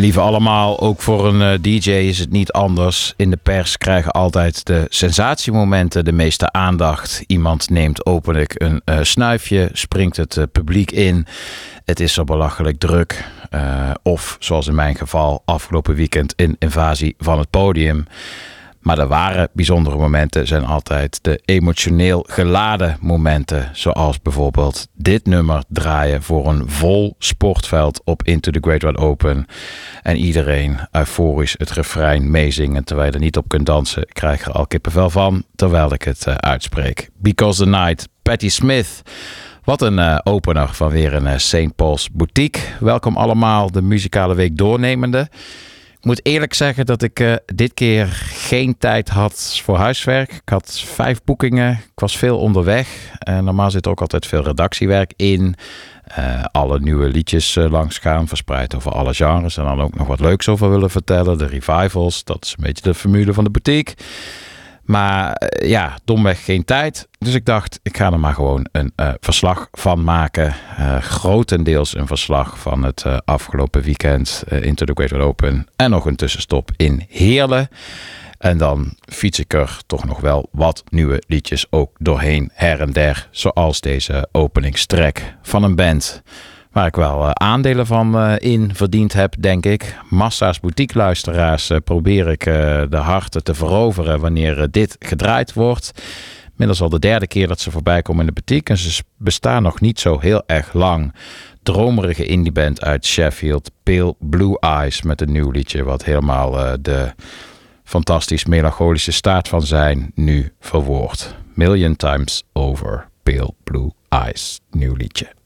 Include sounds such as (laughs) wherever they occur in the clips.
Lieve allemaal, ook voor een eh, DJ is het niet anders. In de pers krijgen altijd de sensatiemomenten de meeste aandacht. Iemand neemt openlijk een eh, snuifje, springt het eh, publiek in. Het is zo belachelijk druk. Of zoals in mijn geval afgelopen weekend een invasie van het podium. Maar de ware bijzondere momenten zijn altijd de emotioneel geladen momenten. Zoals bijvoorbeeld dit nummer draaien voor een vol sportveld op Into the Great Wide Open. En iedereen euforisch het refrein meezingen terwijl je er niet op kunt dansen. Ik krijg er al kippenvel van terwijl ik het eh, uitspreek. Because the Night, Patti Smith. Wat een eh, opener van weer een eh, St. Paul's Boutique. Welkom allemaal, de muzikale week doornemende. Ik moet eerlijk zeggen dat ik eh, dit keer geen tijd had voor huiswerk. Ik had vijf boekingen. Ik was veel onderweg. En normaal zit er ook altijd veel redactiewerk in. Eh, alle nieuwe liedjes eh, langsgaan, verspreid over alle genres. En dan ook nog wat leuks over willen vertellen. De revivals, dat is een beetje de formule van de boutique. Maar eh, ja, domweg geen tijd. Dus ik dacht, ik ga er maar gewoon een eh, verslag van maken. Eh, grotendeels een verslag van het afgelopen weekend Into the Great Wide Open. En nog een tussenstop in Heerlen. En dan fiets ik er toch nog wel wat nieuwe liedjes ook doorheen her en der. Zoals deze openingstrek van een band Waar ik wel aandelen van in verdiend heb, denk ik. Massa's boutique luisteraars probeer ik de harten te veroveren wanneer dit gedraaid wordt. Inmiddels al de derde keer dat ze voorbij komen in de boutique. En ze bestaan nog niet zo heel erg lang. Dromerige indieband uit Sheffield, Pale Blue Eyes. Met een nieuw liedje wat helemaal de fantastisch melancholische staat van zijn nu verwoord. Million Times Over, Pale Blue Eyes, nieuw liedje.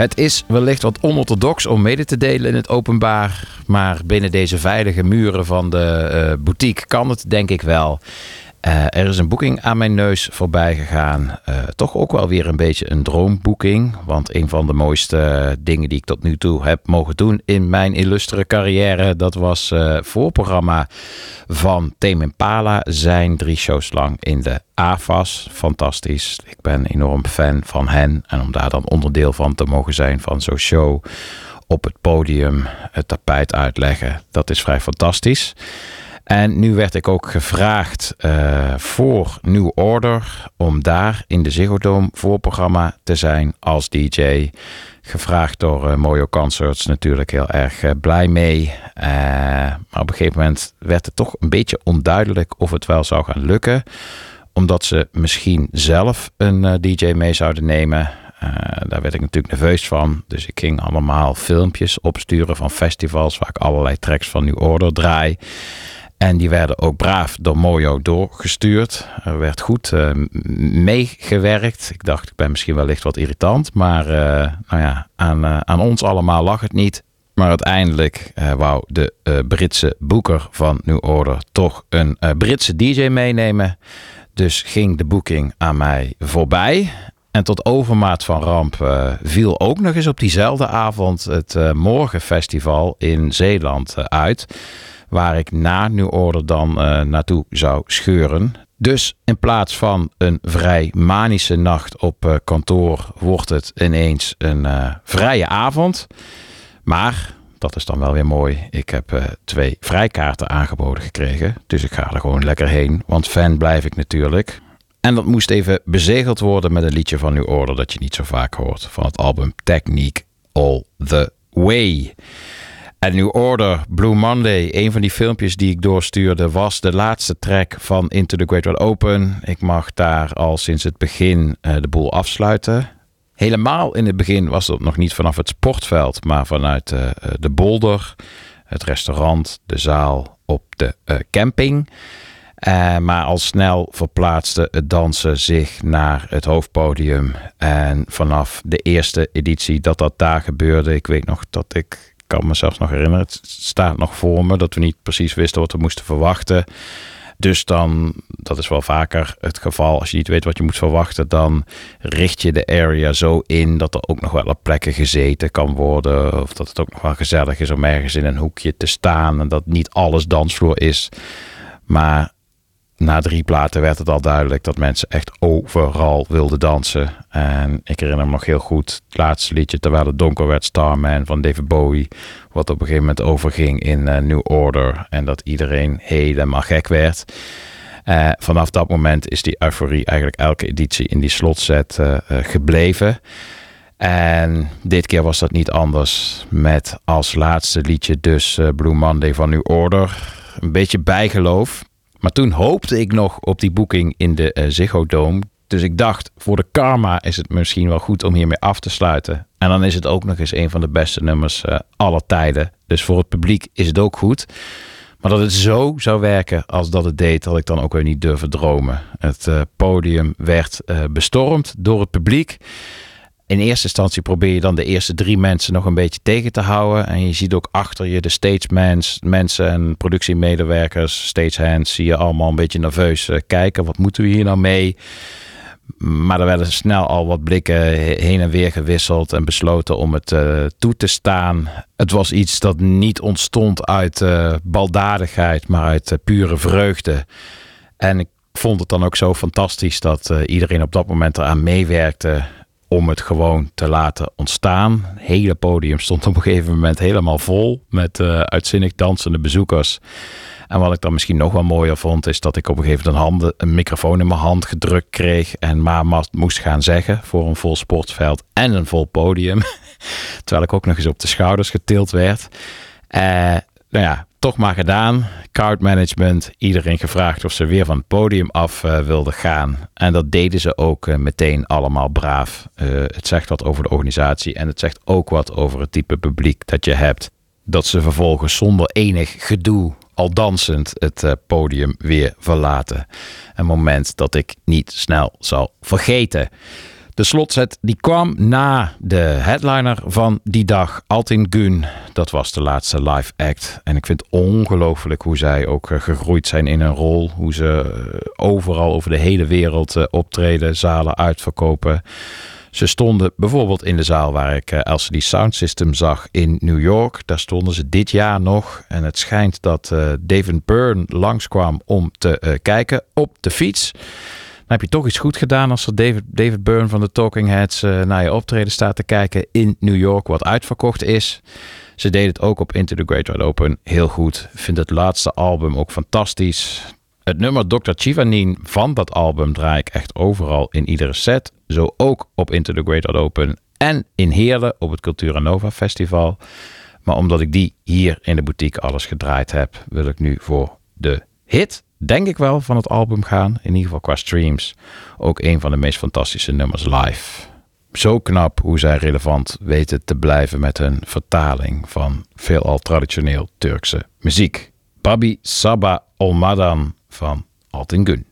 Het is wellicht wat onorthodox om mede te delen in het openbaar, maar binnen deze veilige muren van de uh, boutique kan het denk ik wel. Uh, er is een boeking aan mijn neus voorbij gegaan. Uh, toch ook wel weer een beetje een droomboeking. Want een van de mooiste dingen die ik tot nu toe heb mogen doen in mijn illustere carrière. Dat was uh, voorprogramma van Tame Impala. Zijn drie shows lang in de AFAS. Fantastisch. Ik ben enorm fan van hen. En om daar dan onderdeel van te mogen zijn van zo'n show. Op het podium het tapijt uitleggen. Dat is vrij fantastisch. En nu werd ik ook gevraagd uh, voor New Order om daar in de Ziggo Dome voorprogramma te zijn als DJ. Gevraagd door uh, Mojo Concerts, natuurlijk heel erg uh, blij mee. maar op een gegeven moment werd het toch een beetje onduidelijk of het wel zou gaan lukken. Omdat ze misschien zelf een DJ mee zouden nemen. daar werd ik natuurlijk nerveus van. Dus ik ging allemaal filmpjes opsturen van festivals waar ik allerlei tracks van New Order draai. En die werden ook braaf door Mojo doorgestuurd. Er werd goed uh, meegewerkt. Ik dacht, ik ben misschien wellicht wat irritant. Maar uh, nou ja, aan, uh, aan ons allemaal lag het niet. Maar uiteindelijk wou de Britse boeker van New Order toch een Britse DJ meenemen. Dus ging de boeking aan mij voorbij. En tot overmaat van ramp viel ook nog eens op diezelfde avond het Morgenfestival in Zeeland uit waar ik na New Order dan uh, naartoe zou scheuren. Dus in plaats van een vrij manische nacht op uh, kantoor wordt het ineens een uh, vrije avond. Maar dat is dan wel weer mooi. Ik heb twee vrijkaarten aangeboden gekregen. Dus ik ga er gewoon lekker heen. Want fan blijf ik natuurlijk. En dat moest even bezegeld worden met een liedje van New Order dat je niet zo vaak hoort. Van het album Technique All the Way. En New Order, Blue Monday, een van die filmpjes die ik doorstuurde, was de laatste track van Into the Great Wide Open. Ik mag daar al sinds het begin uh, de boel afsluiten. Helemaal in het begin was dat nog niet vanaf het sportveld, maar vanuit uh, de bolder, het restaurant, de zaal op de uh, camping. maar al snel verplaatste het dansen zich naar het hoofdpodium. En vanaf de eerste editie dat dat daar gebeurde, ik weet nog dat ik kan me zelfs nog herinneren. Het staat nog voor me dat we niet precies wisten wat we moesten verwachten. Dus dan, dat is wel vaker het geval, als je niet weet wat je moet verwachten, dan richt je de area zo in dat er ook nog wel op plekken gezeten kan worden. Of dat het ook nog wel gezellig is om ergens in een hoekje te staan en dat niet alles dansvloer is. Maar na drie platen werd het al duidelijk dat mensen echt overal wilden dansen. En ik herinner me nog heel goed het laatste liedje, terwijl het donker werd, Starman van David Bowie. Wat op een gegeven moment overging in uh, New Order. En dat iedereen helemaal gek werd. Uh, vanaf dat moment is die euforie eigenlijk elke editie in die slotset uh, gebleven. En dit keer was dat niet anders. Met als laatste liedje dus Blue Monday van New Order. Een beetje bijgeloof. Maar toen hoopte ik nog op die boeking in de uh, Ziggo Dome. Dus ik dacht, voor de karma is het misschien wel goed om hiermee af te sluiten. En dan is het ook nog eens een van de beste nummers uh, aller tijden. Dus voor het publiek is het ook goed. Maar dat het zo zou werken als dat het deed, had ik dan ook weer niet durven dromen. Het uh, podium werd bestormd door het publiek in eerste instantie probeer je dan de eerste drie mensen nog een beetje tegen te houden. En je ziet ook achter je de stagemans, mensen en productiemedewerkers, stagehands, zie je allemaal een beetje nerveus eh, kijken. Wat moeten we hier nou mee? Maar er werden snel al wat blikken heen en weer gewisseld en besloten om het uh, toe te staan. Het was iets dat niet ontstond uit uh, baldadigheid, maar uit pure vreugde. En ik vond het dan ook zo fantastisch dat iedereen op dat moment eraan meewerkte om het gewoon te laten ontstaan. Het hele podium stond op een gegeven moment helemaal vol met uh, uitzinnig dansende bezoekers. En wat ik dan misschien nog wel mooier vond, is dat ik op een gegeven moment een, een microfoon in mijn hand gedrukt kreeg en maar moest gaan zeggen voor een vol sportveld en een vol podium. (laughs) Terwijl ik ook nog eens op de schouders getild werd. Uh, nou ja, toch maar gedaan. Card management, iedereen gevraagd of ze weer van het podium af uh, wilden gaan. En dat deden ze ook uh, meteen allemaal braaf. Uh, het zegt wat over de organisatie en het zegt ook wat over het type publiek dat je hebt. Dat ze vervolgens zonder enig gedoe, al dansend, het podium weer verlaten. Een moment dat ik niet snel zal vergeten. De slotset die kwam na de headliner van die dag, Altin Gun. Dat was de laatste live act. En ik vind het ongelooflijk hoe zij ook eh, gegroeid zijn in een rol. Hoe ze eh, overal over de hele wereld eh, optreden, zalen uitverkopen. Ze stonden bijvoorbeeld in de zaal waar ik LCD Sound System zag in New York. Daar stonden ze dit jaar nog. En het schijnt dat David Byrne langskwam om te kijken op de fiets heb je toch iets goed gedaan als er David, David Byrne van de Talking Heads uh, naar je optreden staat te kijken in New York, wat uitverkocht is. Ze deed het ook op Into the Great Wide Open heel goed. Vind het laatste album ook fantastisch. Het nummer Dr. Chivanin van dat album draai ik echt overal in iedere set. Zo ook op Into the Great Wide Open en in Heerlen op het Cultura Nova Festival. Maar omdat ik die hier in de boutique alles gedraaid heb, wil ik nu voor de hit denk ik wel, van het album gaan. In ieder geval qua streams. Ook een van de meest fantastische nummers live. Zo knap hoe zij relevant weten te blijven met hun vertaling van veelal traditioneel Turkse muziek. Babi Saba Olmadan van Altin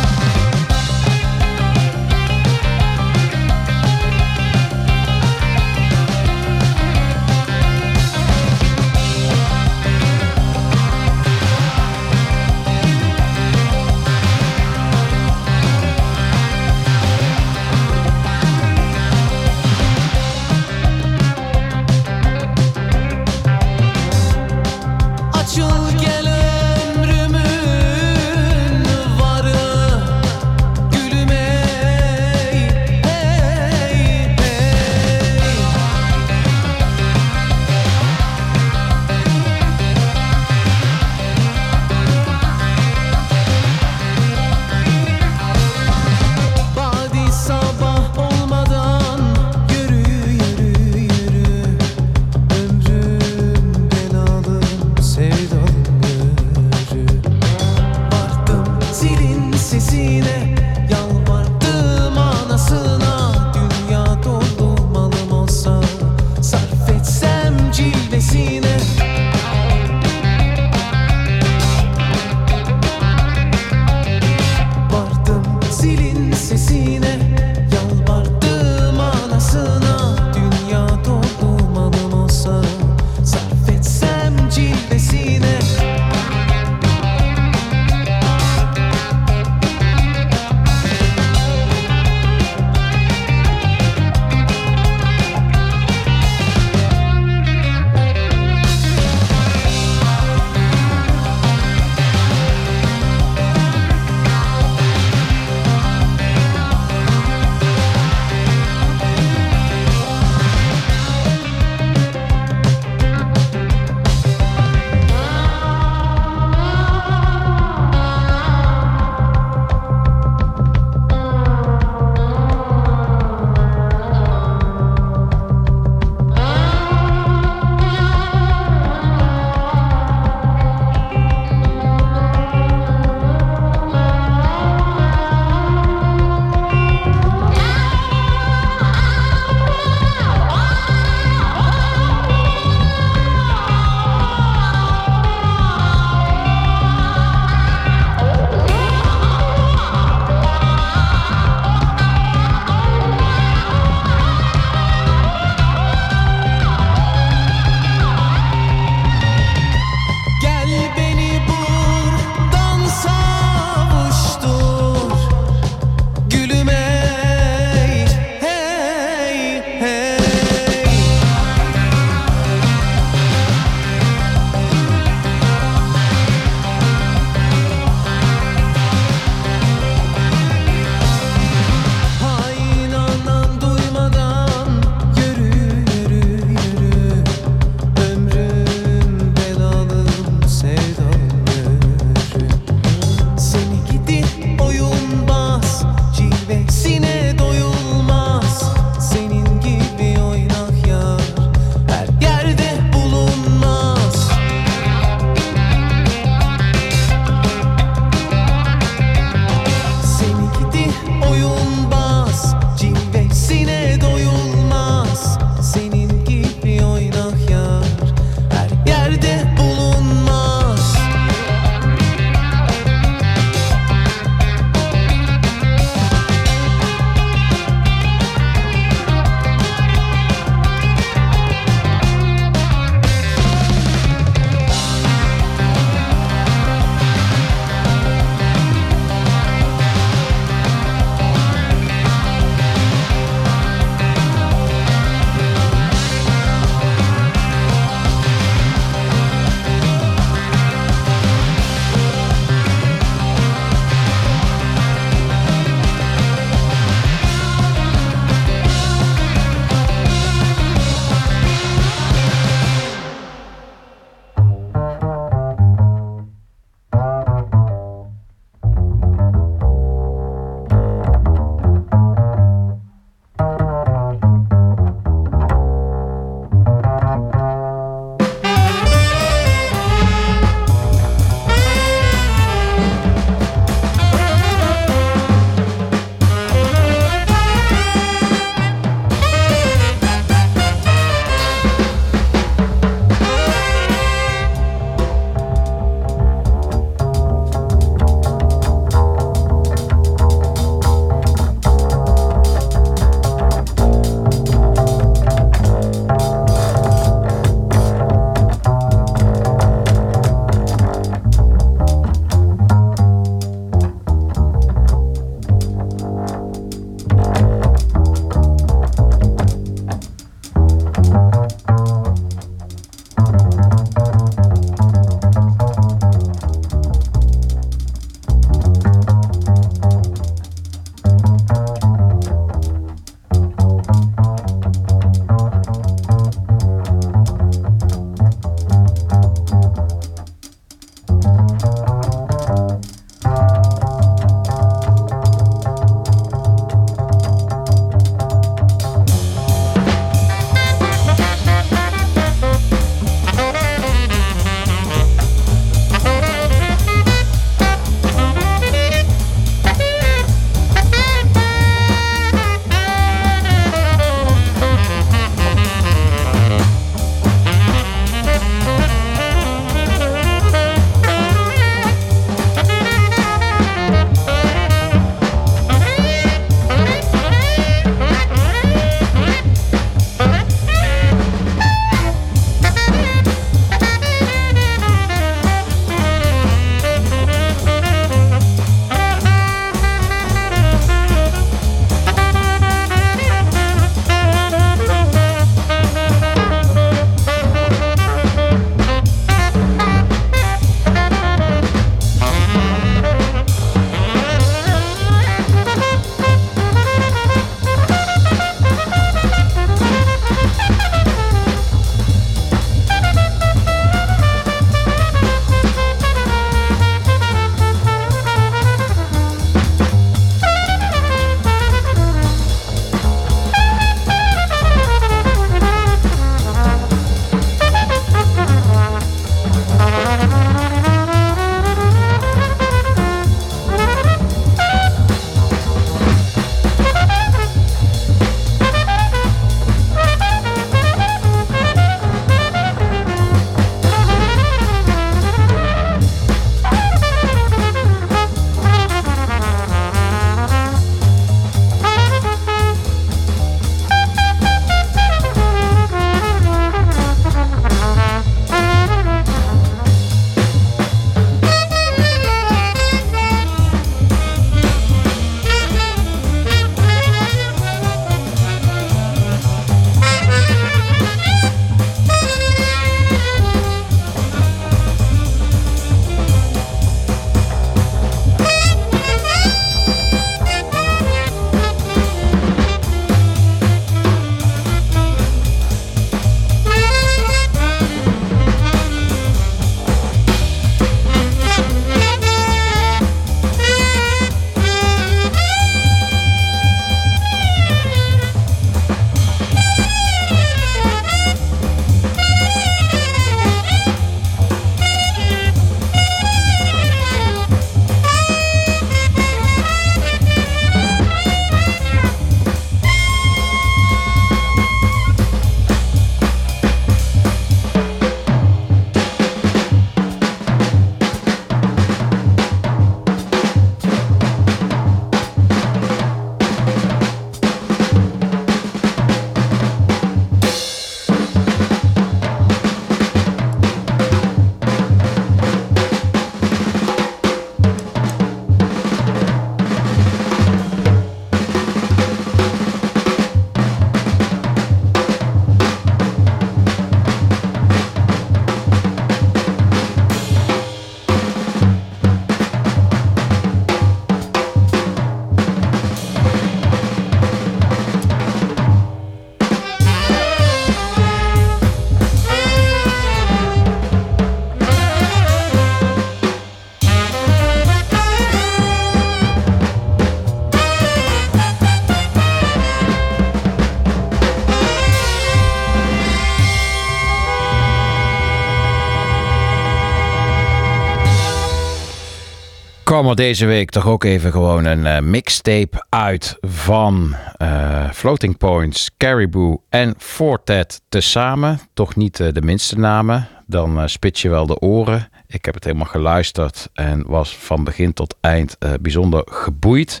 kwam deze week toch ook even gewoon een uh, mixtape uit van uh, Floating Points, Caribou en Fortet tezamen. Toch niet uh, de minste namen. Dan spit je wel de oren. Ik heb het helemaal geluisterd en was van begin tot eind bijzonder geboeid.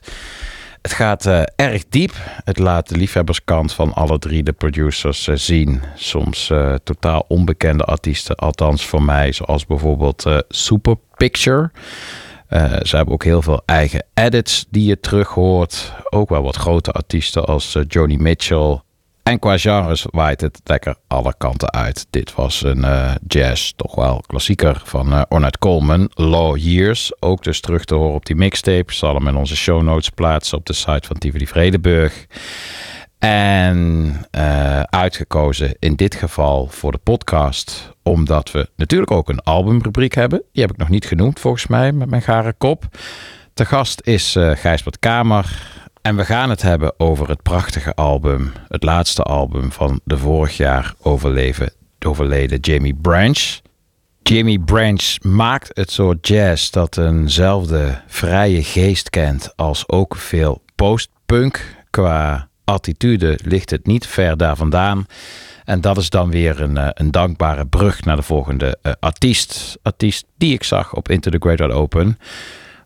Het gaat erg diep. Het laat de liefhebberskant van alle drie de producers zien. Soms totaal onbekende artiesten, althans voor mij, zoals bijvoorbeeld Super Picture. Uh, ze hebben ook heel veel eigen edits die je terug hoort. Ook wel wat grote artiesten als uh, Joni Mitchell. En qua genres waait het lekker alle kanten uit. Dit was een uh, jazz, toch wel klassieker van uh, Ornette Coleman. Law Years, ook dus terug te horen op die mixtape. Zal hem in onze show notes plaatsen op de site van Tivoli Vredenburg. En uh, uitgekozen in dit geval voor de podcast, omdat we natuurlijk ook een albumrubriek hebben. Die heb ik nog niet genoemd volgens mij met mijn gare kop. De gast is uh, Gijsbert Kamer. En we gaan het hebben over het prachtige album, het laatste album van de vorig jaar overleven, overleden Jamie Branch. Jamie Branch maakt het soort jazz dat eenzelfde vrije geest kent als ook veel postpunk qua attitude ligt het niet ver daar vandaan. En dat is dan weer een, eh, een dankbare brug naar de volgende uh, artiest. Artiest die ik zag op Into the Great Wide Open.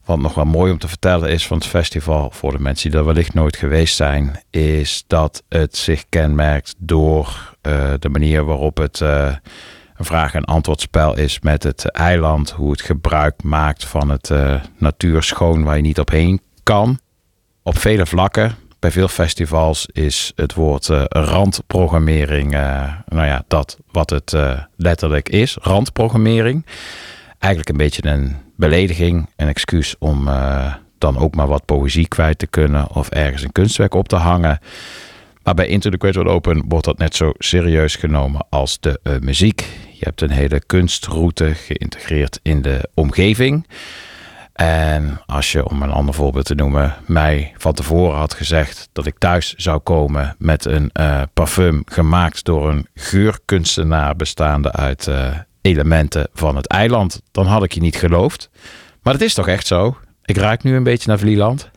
Wat nog wel mooi om te vertellen is van het festival, voor de mensen die er wellicht nooit geweest zijn, is dat het zich kenmerkt door uh, de manier waarop het een vraag- en antwoordspel is met het eiland. Hoe het gebruik maakt van het natuurschoon waar je niet opheen kan. Op vele vlakken bij veel festivals is het woord uh, randprogrammering, uh, nou ja, dat wat het uh, letterlijk is, randprogrammering. Eigenlijk een beetje een belediging, een excuus om dan ook maar wat poëzie kwijt te kunnen of ergens een kunstwerk op te hangen. Maar bij Into the Great World Open wordt dat net zo serieus genomen als de muziek. Je hebt een hele kunstroute geïntegreerd in de omgeving. En als je, om een ander voorbeeld te noemen, mij van tevoren had gezegd dat ik thuis zou komen met een uh, parfum gemaakt door een geurkunstenaar bestaande uit uh, elementen van het eiland, dan had ik je niet geloofd. Maar het is toch echt zo? Ik ruik nu een beetje naar Vlieland.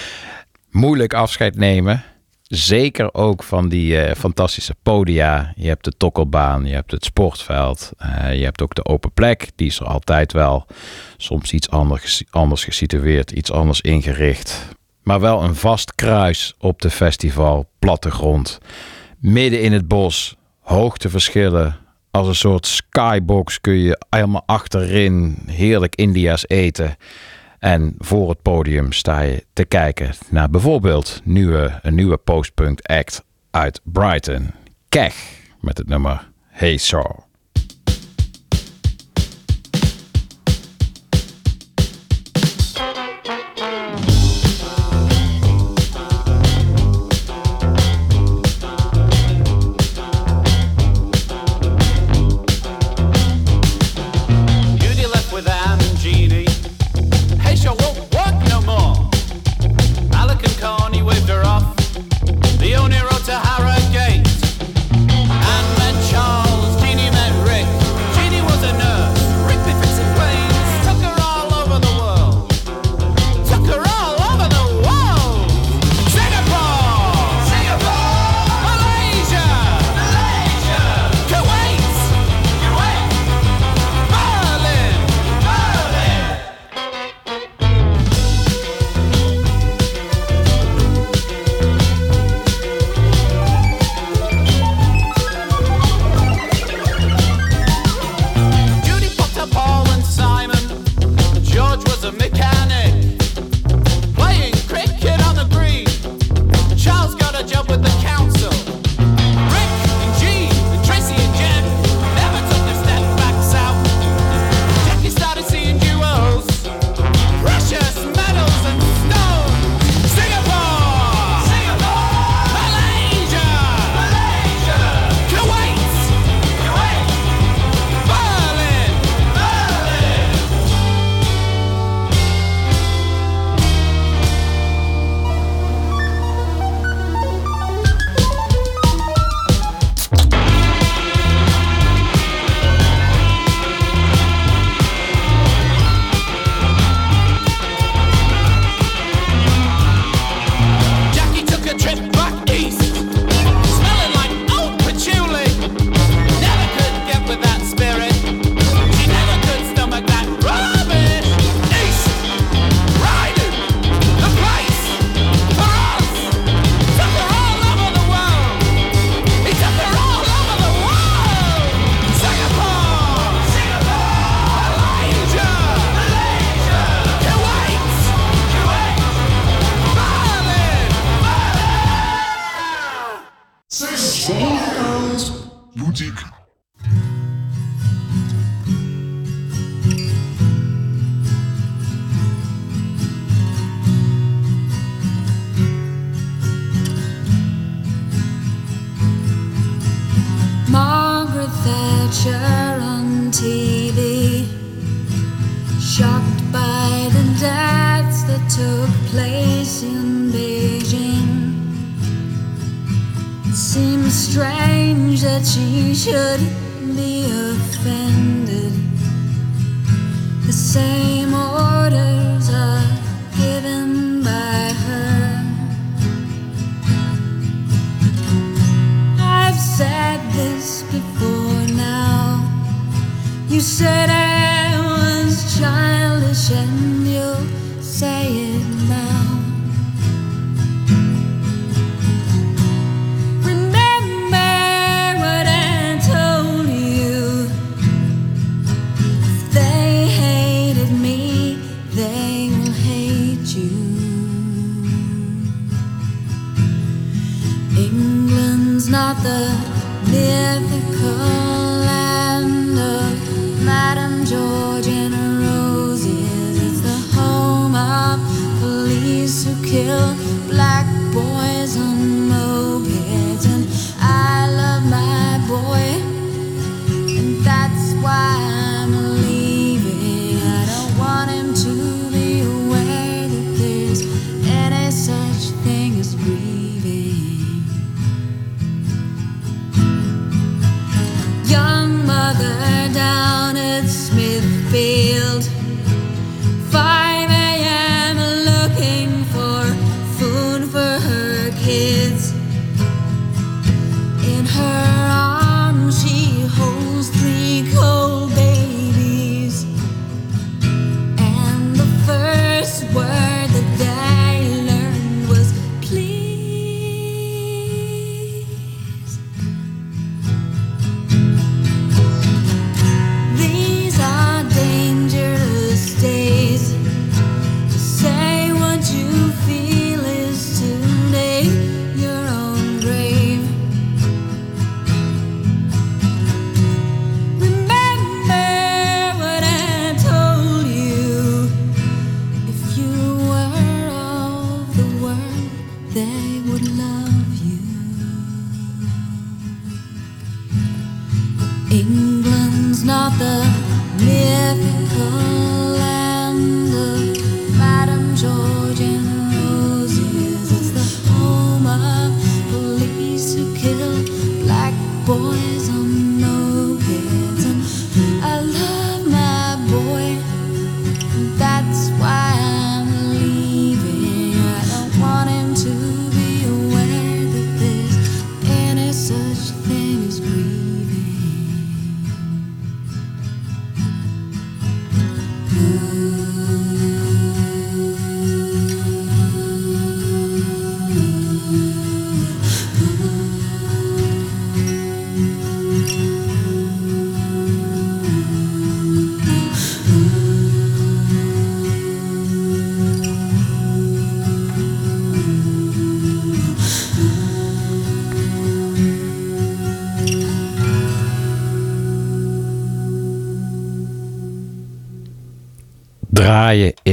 (laughs) Moeilijk afscheid nemen. Zeker ook van die uh, fantastische podia. Je hebt de tokkelbaan, je hebt het sportveld, uh, je hebt ook de open plek. Die is er altijd wel. Soms iets anders, anders gesitueerd, iets anders ingericht. Maar wel een vast kruis op de festival, plattegrond. Midden in het bos, hoogteverschillen. Als een soort skybox kun je helemaal achterin heerlijk India's eten. En voor het podium sta je te kijken naar bijvoorbeeld een nieuwe postpunk act uit Brighton. Kech met het nummer Hey Saw.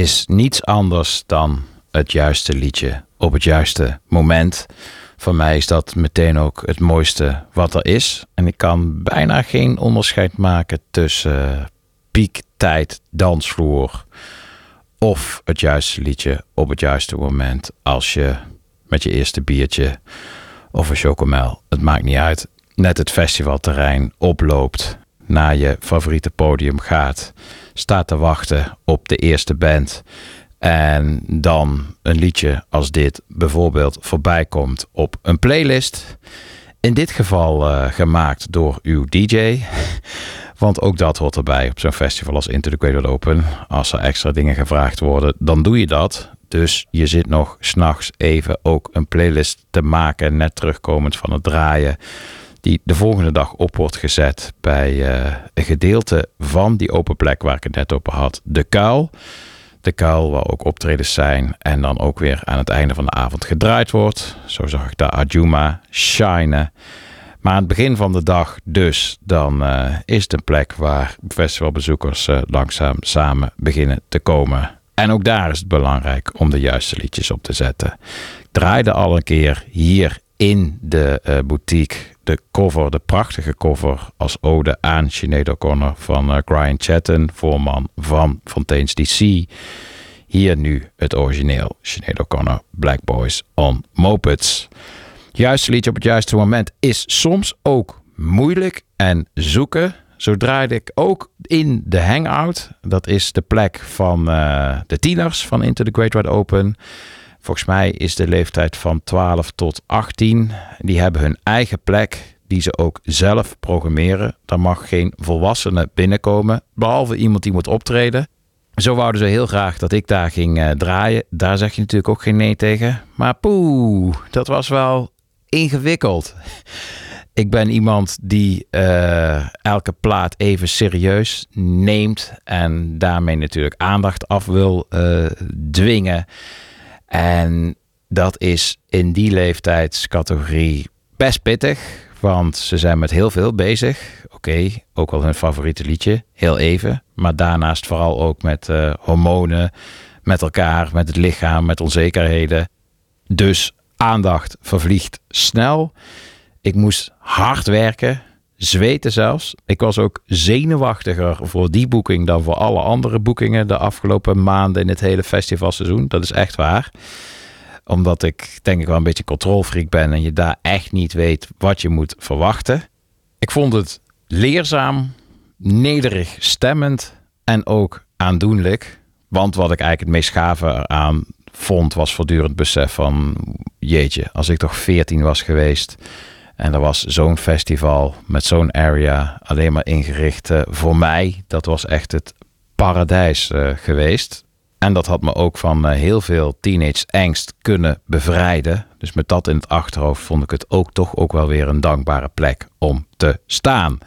Is niets anders dan het juiste liedje op het juiste moment. Voor mij is dat meteen ook het mooiste wat er is. En ik kan bijna geen onderscheid maken tussen piektijd, dansvloer of het juiste liedje op het juiste moment. Als je met je eerste biertje of een chocomel, het maakt niet uit, net het festivalterrein oploopt, naar je favoriete podium gaat, staat te wachten op de eerste band. En dan een liedje als dit bijvoorbeeld voorbij komt op een playlist. In dit geval eh, gemaakt door uw DJ. (laughs) Want ook dat hoort erbij op zo'n festival als Into the Open. Als er extra dingen gevraagd worden, dan doe je dat. Dus je zit nog s'nachts even ook een playlist te maken. Net terugkomend van het draaien. Die de volgende dag op wordt gezet bij eh, een gedeelte van die open plek waar ik het net over had. De kuil. De kuil waar ook optredens zijn. En dan ook weer aan het einde van de avond gedraaid wordt. Zo zag ik daar Ajuma shinen. Maar aan het begin van de dag dus, dan eh, is het een plek waar festivalbezoekers eh, langzaam samen beginnen te komen. En ook daar is het belangrijk om de juiste liedjes op te zetten. Ik draaide al een keer hier in de eh, boutique de cover, de prachtige cover als ode aan Sinead O'Connor van uh, Brian Chatton, voorman van Fontaine's DC. Hier nu het origineel Sinead O'Connor, Black Boys on Mopeds. Juiste liedje op het juiste moment is soms ook moeilijk en zoeken. Zo ik ook in de Hangout. Dat is de plek van uh, de tieners van Into the Great Wide Open. Volgens mij is de leeftijd van 12 tot 18. Die hebben hun eigen plek die ze ook zelf programmeren. Daar mag geen volwassene binnenkomen, behalve iemand die moet optreden. Zo wouden ze heel graag dat ik daar ging uh, draaien. Daar zeg je natuurlijk ook geen nee tegen. Maar poeh, dat was wel ingewikkeld. Ik ben iemand die uh, elke plaat even serieus neemt en daarmee natuurlijk aandacht af wil uh, dwingen. En dat is in die leeftijdscategorie best pittig, want ze zijn met heel veel bezig. Oké, ook wel hun favoriete liedje, heel even. Maar daarnaast vooral ook met uh, hormonen, met elkaar, met het lichaam, met onzekerheden. Dus aandacht vervliegt snel. Ik moest hard werken, zweten zelfs. Ik was ook zenuwachtiger voor die boeking dan voor alle andere boekingen de afgelopen maanden in het hele festivalseizoen. Dat is echt waar. Omdat ik denk ik wel een beetje controlfreak ben en je daar echt niet weet wat je moet verwachten. Ik vond het leerzaam, nederig stemmend en ook aandoenlijk. Want wat ik eigenlijk het meest gave eraan vond, was voortdurend besef van jeetje, als ik toch 14 was geweest en er was zo'n festival met zo'n area alleen maar ingericht uh, voor mij. Dat was echt het paradijs uh, geweest. En dat had me ook van uh, heel veel teenage angst kunnen bevrijden. Dus met dat in het achterhoofd vond ik het ook toch ook wel weer een dankbare plek om te staan.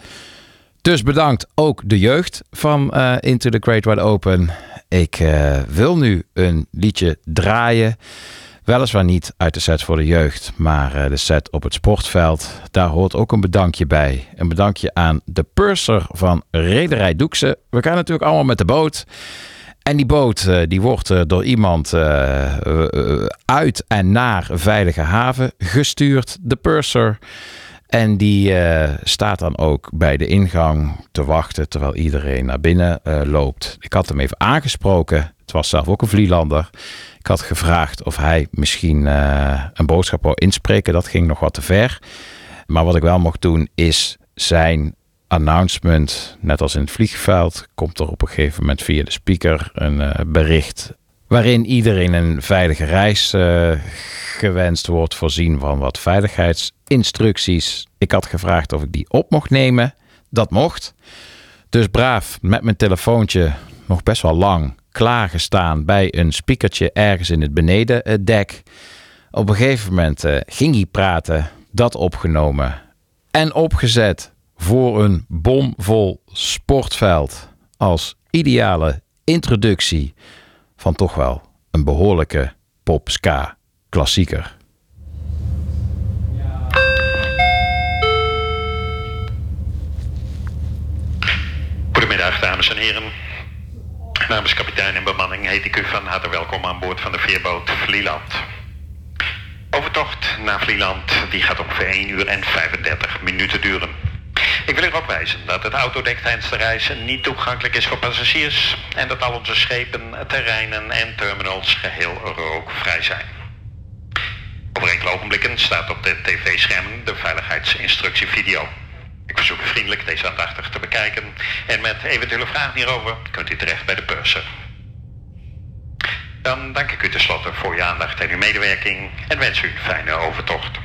Dus bedankt ook de jeugd van Into the Great Wide Open. Ik wil nu een liedje draaien. Weliswaar niet uit de set voor de jeugd, maar eh, de set op het sportveld. Daar hoort ook een bedankje bij. Een bedankje aan de purser van Rederij Doekse. We gaan natuurlijk allemaal met de boot. En die boot eh, die wordt eh, door iemand uit en naar veilige haven gestuurd. De purser. En die staat dan ook bij de ingang te wachten terwijl iedereen naar binnen loopt. Ik had hem even aangesproken. Het was zelf ook een Vlielander. Ik had gevraagd of hij misschien uh, een boodschap wou inspreken. Dat ging nog wat te ver. Maar wat ik wel mocht doen is zijn announcement, net als in het vliegveld, komt er op een gegeven moment via de speaker een bericht waarin iedereen een veilige reis uh, gewenst wordt, voorzien van wat veiligheidsinstructies. Ik had gevraagd of ik die op mocht nemen. Dat mocht. Dus braaf met mijn telefoontje nog best wel lang klaargestaan bij een speakertje ergens in het benedendek. Op een gegeven moment uh, ging hij praten, dat opgenomen en opgezet voor een bomvol sportveld als ideale introductie van toch wel een behoorlijke pop-ska klassieker. Goedemiddag dames en heren. Namens kapitein en bemanning heet ik u van harte welkom aan boord van de veerboot Vlieland. Overtocht naar Vlieland die gaat ongeveer 1 uur en 35 minuten duren. Ik wil erop wijzen dat het autodek tijdens de reis niet toegankelijk is voor passagiers en dat al onze schepen, terreinen en terminals geheel rookvrij zijn. Over enkele ogenblikken staat op de tv-schermen de veiligheidsinstructievideo. Ik verzoek u vriendelijk deze aandachtig te bekijken. En met eventuele vragen hierover kunt u terecht bij de purser. Dan dank ik u tenslotte voor uw aandacht en uw medewerking en wens u een fijne overtocht.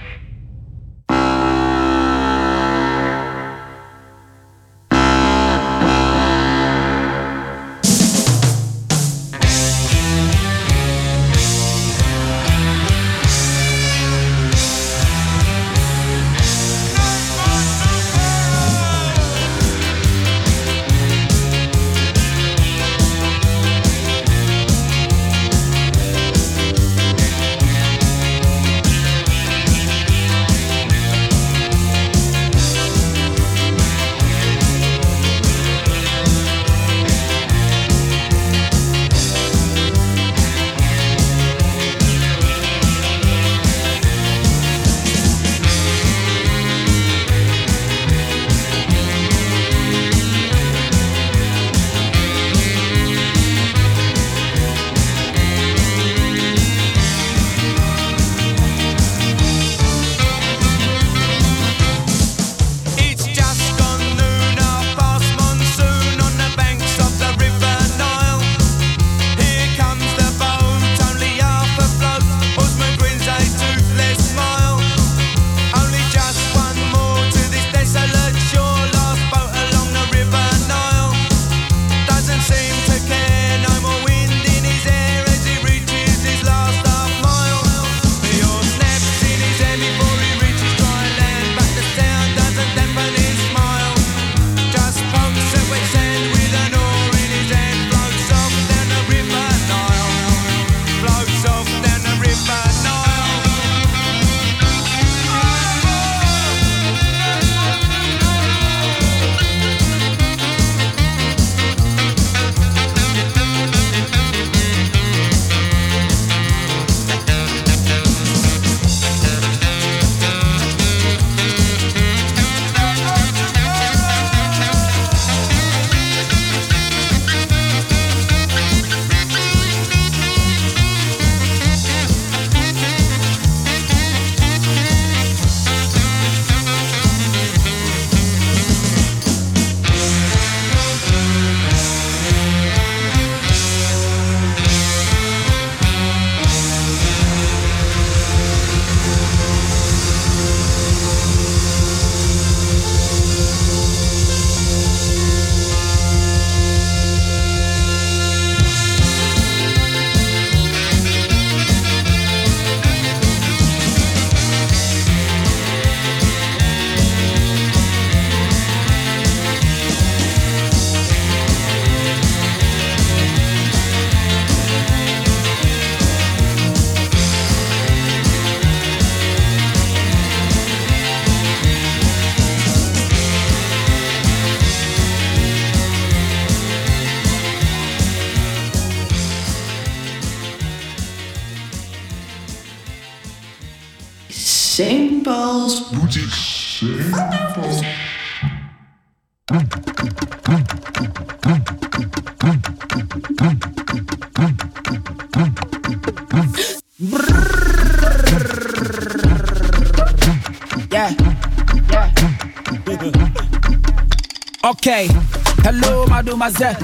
Mademoiselle.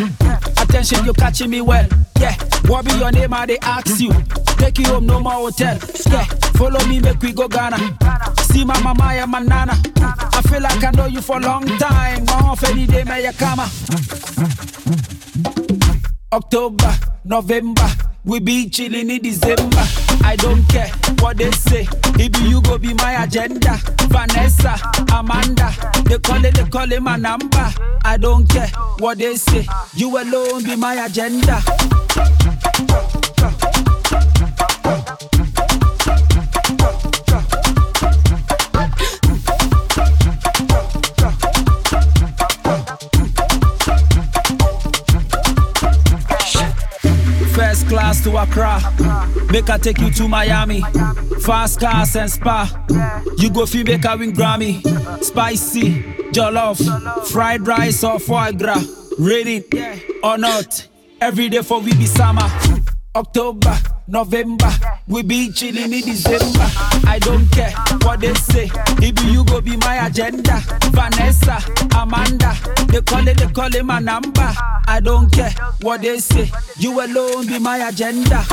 Attention, you catching me well. Yeah. What be your name? I they ask you. Take you home, no more hotel. Yeah. Follow me, make we go Ghana. See my mama and my nana. I feel like I know you for a long time. My off any day, may you come. October, November. We be chilling in December. I don't care what they say. If you go be my agenda. Vanessa, Amanda, they call it, they call it my number. I don't care what they say. You alone be my agenda. First class to Accra, make I take you to Miami. Fast cars and spa, you go feel make I win Grammy. Spicy, jollof, fried rice or foie gras. Ready or not, every day for we be summer. October, November, we be chilling in December. I don't care what they say, if you go be my agenda. Vanessa, Amanda, they call it, they call it my number. I don't care what they say, you alone be my agenda.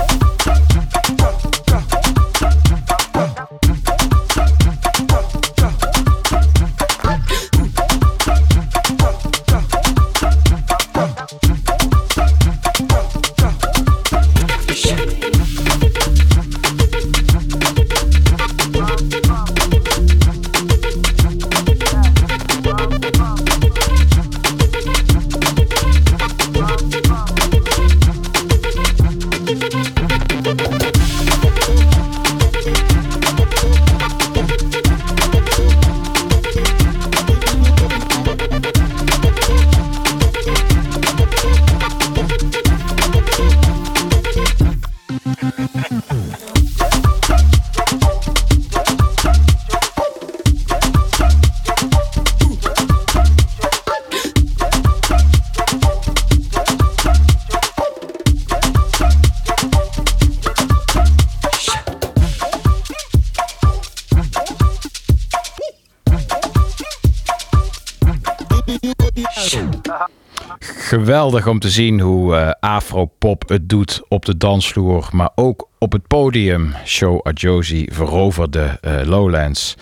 Geweldig om te zien hoe uh, Afropop het doet op de dansvloer, maar ook op het podium. Show Ajosi veroverde uh, Lowlands.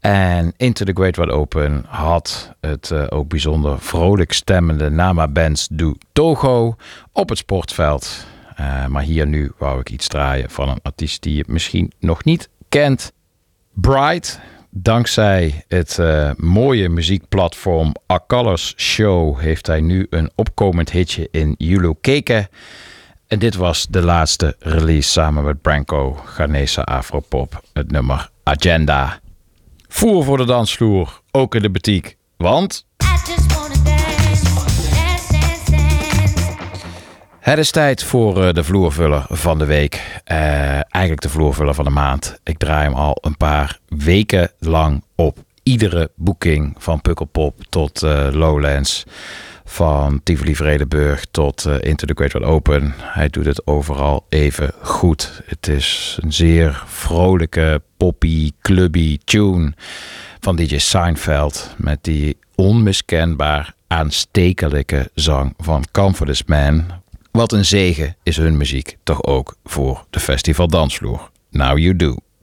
En Into the Great Wide Open had het uh, ook bijzonder vrolijk stemmende Nama Bands do Togo op het sportveld. maar hier nu wou ik iets draaien van een artiest die je misschien nog niet kent. Bright Dankzij het uh, mooie muziekplatform A Show heeft hij nu een opkomend hitje in Yulu Keke. En dit was de laatste release samen met Branko, Ghanese Afropop, het nummer Agenda. Voer voor de dansvloer, ook in de boutique, want... Het is tijd voor de vloervuller van de week. Uh, eigenlijk de vloervuller van de maand. Ik draai hem al een paar weken lang op. Iedere boeking van Pukkelpop tot uh, Lowlands. Van Tivoli Vredenburg tot uh, Into the Great Wide Open. Hij doet het overal even goed. Het is een zeer vrolijke, poppy, clubby tune van DJ Seinfeld. Met die onmiskenbaar aanstekelijke zang van Confidence Man wat een zegen is hun muziek toch ook voor de festival dansvloer. Now you do. You never used to listen, now you do.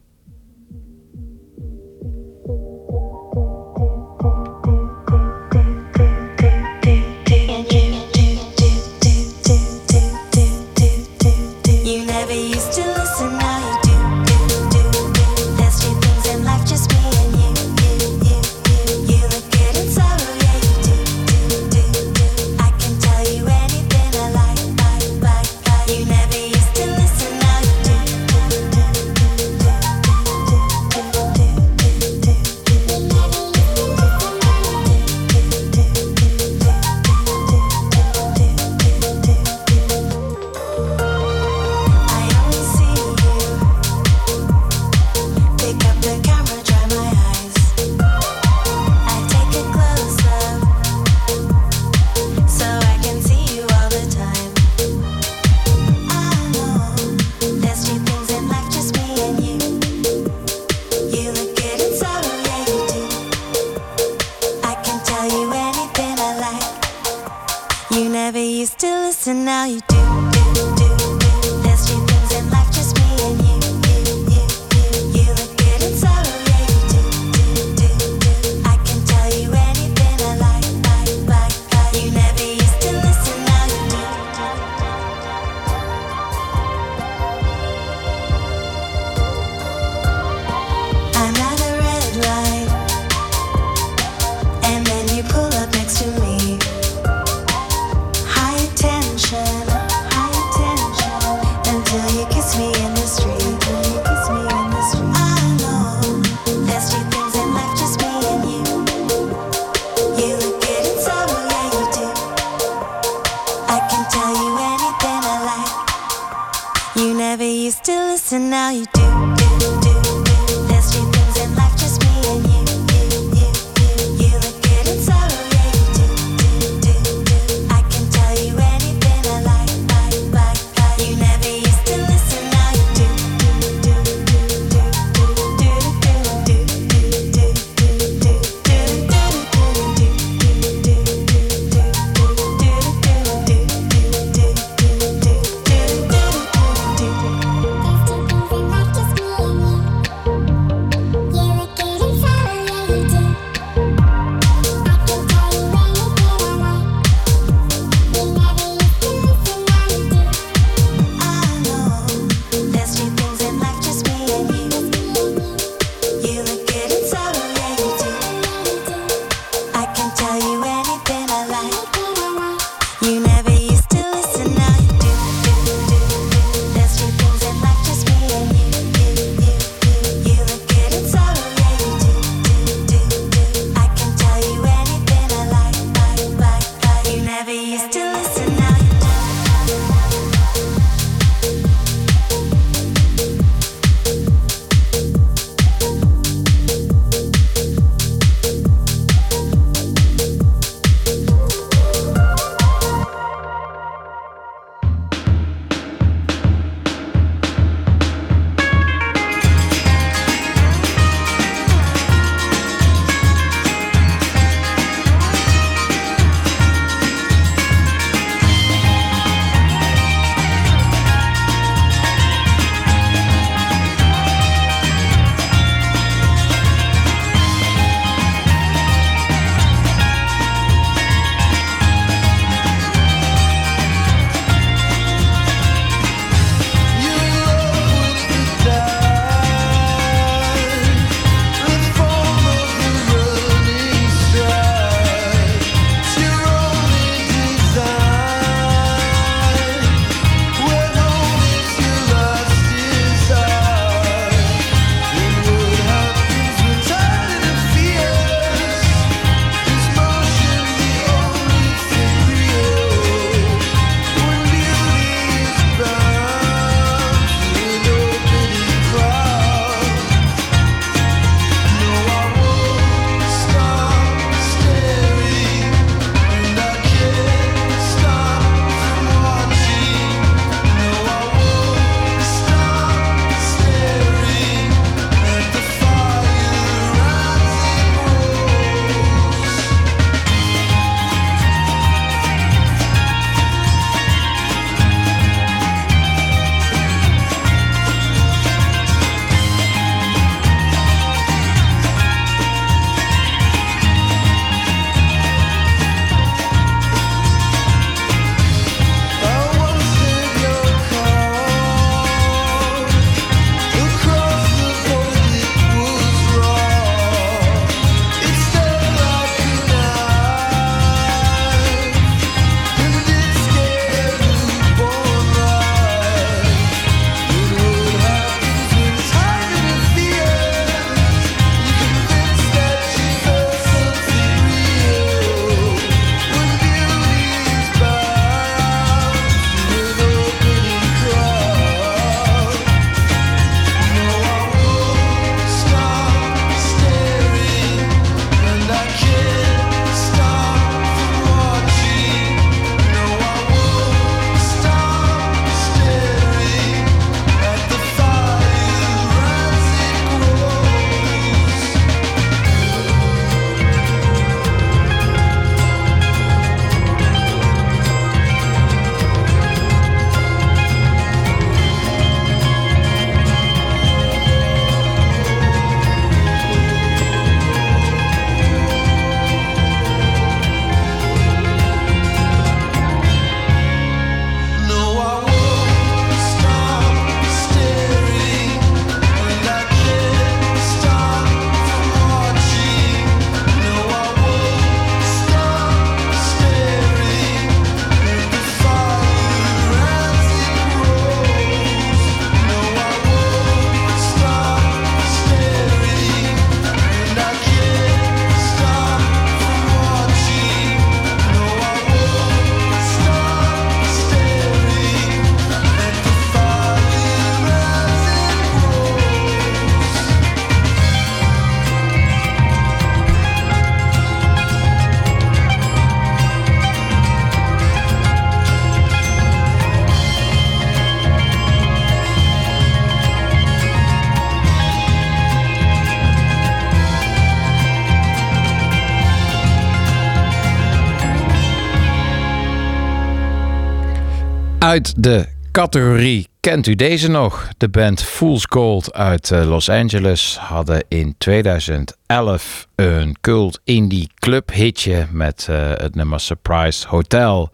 De categorie Kent u deze nog? De band Fool's Gold uit eh, Los Angeles hadden in 2011 een cult indie club hitje met eh, het nummer Surprise Hotel.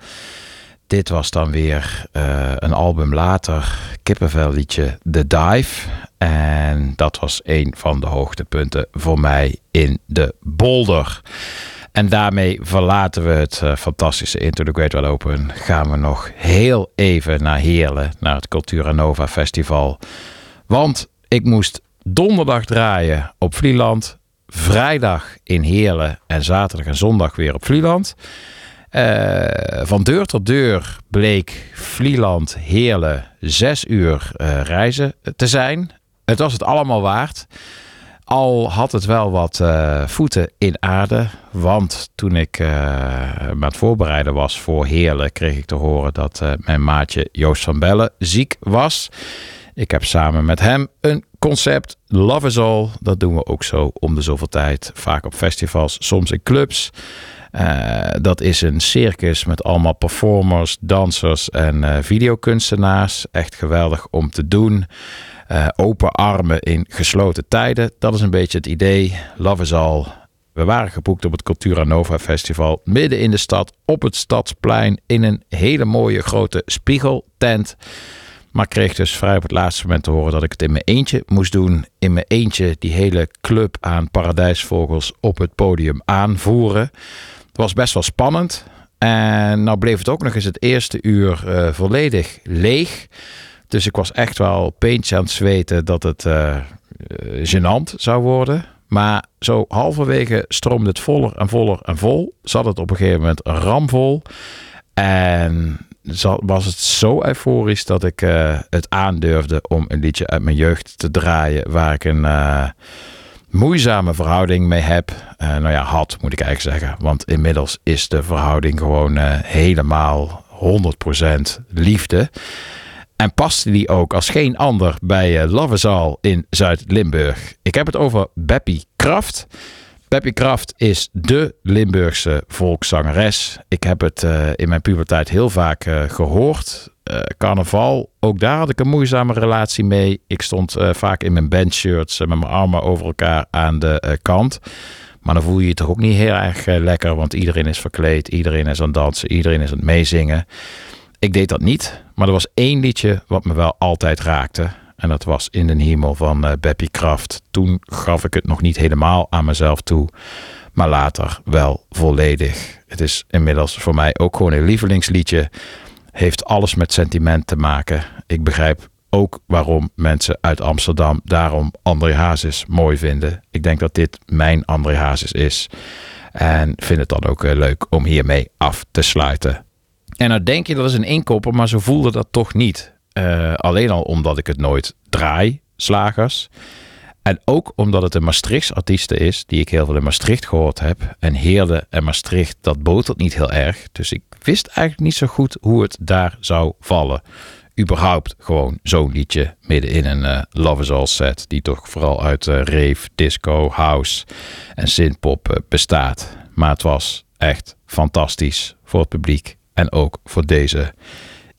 Dit was dan weer eh, een album later, kippenvel liedje The Dive. En dat was een van de hoogtepunten voor mij in de bolder. En daarmee verlaten we het uh, fantastische Into the Great Wide Open. Gaan we nog heel even naar Heerlen, naar het Cultura Nova Festival. Want ik moest donderdag draaien op Vlieland. Vrijdag in Heerlen en zaterdag en zondag weer op Vlieland. Uh, van deur tot deur bleek Vlieland Heerlen zes uur uh, reizen te zijn. Het was het allemaal waard. Al had het wel wat uh, voeten in aarde. Want toen ik uh, me aan het voorbereiden was voor Heerlen, kreeg ik te horen dat uh, mijn maatje Joost van Bellen ziek was. Ik heb samen met hem een concept, Love is All. Dat doen we ook zo om de zoveel tijd. Vaak op festivals, soms in clubs. dat is een circus met allemaal performers, dansers en videokunstenaars. Echt geweldig om te doen. Uh, open armen in gesloten tijden. Dat is een beetje het idee. Love is all. We waren geboekt op het Cultura Nova Festival. Midden in de stad, op het stadsplein. In een hele mooie grote spiegeltent. Maar kreeg dus vrij op het laatste moment te horen dat ik het in mijn eentje moest doen. In mijn eentje die hele club aan paradijsvogels op het podium aanvoeren. Het was best wel spannend. En nou bleef het ook nog eens het eerste uur uh, volledig leeg. Dus ik was echt wel peentje aan het zweten dat het uh, gênant zou worden. Maar zo halverwege stroomde het voller en voller en vol. Zat het op een gegeven moment ramvol. En was het zo euforisch dat ik uh, het aandurfde om een liedje uit mijn jeugd te draaien. Waar ik een moeizame verhouding mee heb. Nou ja, had moet ik eigenlijk zeggen. Want inmiddels is de verhouding gewoon helemaal 100% liefde. En paste die ook als geen ander bij uh, Lovezaal in Zuid-Limburg. Ik heb het over Beppie Kraft. Beppie Kraft is de Limburgse volkszangeres. Ik heb het uh, in mijn puberteit heel vaak uh, gehoord. carnaval, ook daar had ik een moeizame relatie mee. Ik stond vaak in mijn bandshirts met mijn armen over elkaar aan de kant. Maar dan voel je je toch ook niet heel erg lekker, want iedereen is verkleed, iedereen is aan het dansen, iedereen is aan het meezingen. Ik deed dat niet, maar er was één liedje wat me wel altijd raakte. En dat was In den Hemel van uh, Beppie Kraft. Toen gaf ik het nog niet helemaal aan mezelf toe, maar later wel volledig. Het is inmiddels voor mij ook gewoon een lievelingsliedje. Heeft alles met sentiment te maken. Ik begrijp ook waarom mensen uit Amsterdam daarom André Hazes mooi vinden. Ik denk dat dit mijn André Hazes is. En vind het dan ook uh, leuk om hiermee af te sluiten. En dan denk je dat is een inkopper, maar zo voelde dat toch niet. Uh, alleen al omdat ik het nooit draai, slagers. En ook omdat het een Maastrichts artieste is, die ik heel veel in Maastricht gehoord heb. En Heerde en Maastricht, dat botert niet heel erg. Dus ik wist eigenlijk niet zo goed hoe het daar zou vallen. Überhaupt gewoon zo'n liedje midden in een uh, Love is All set. Die toch vooral uit uh, rave, disco, house en synthpop bestaat. Maar het was echt fantastisch voor het publiek. En ook voor deze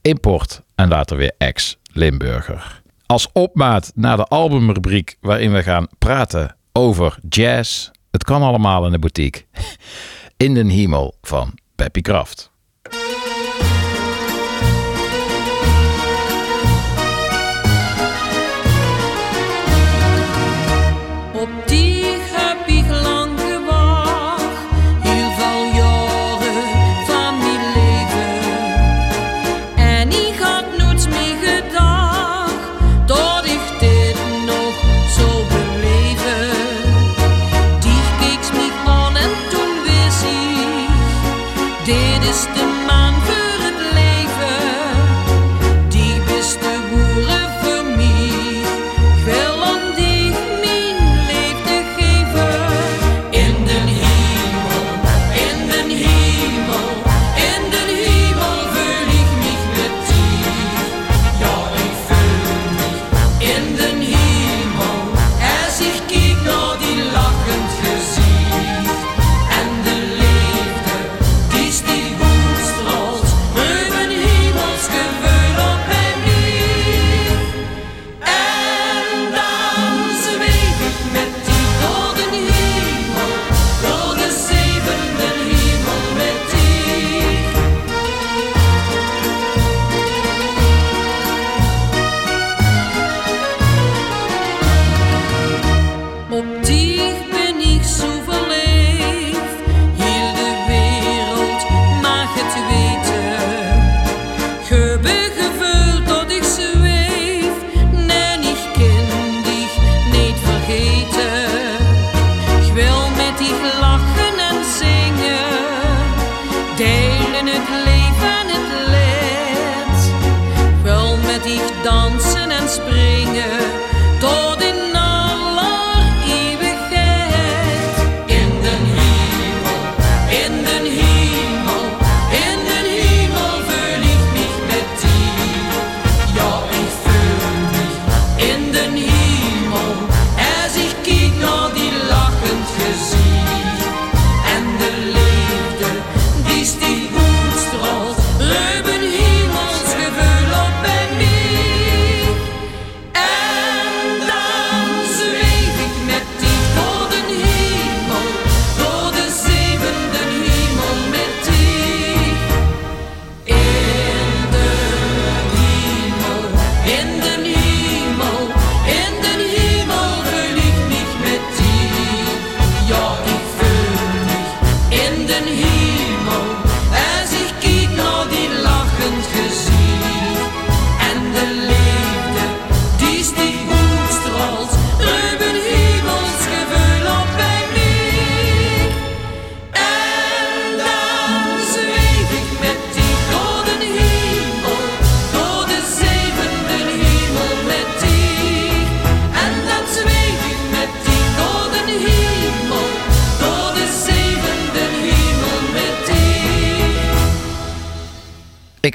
import en later weer ex-Limburger. Als opmaat naar de albumrubriek waarin we gaan praten over jazz. Het kan allemaal in de boutique. (laughs) In den hemel van Peppy Kraft.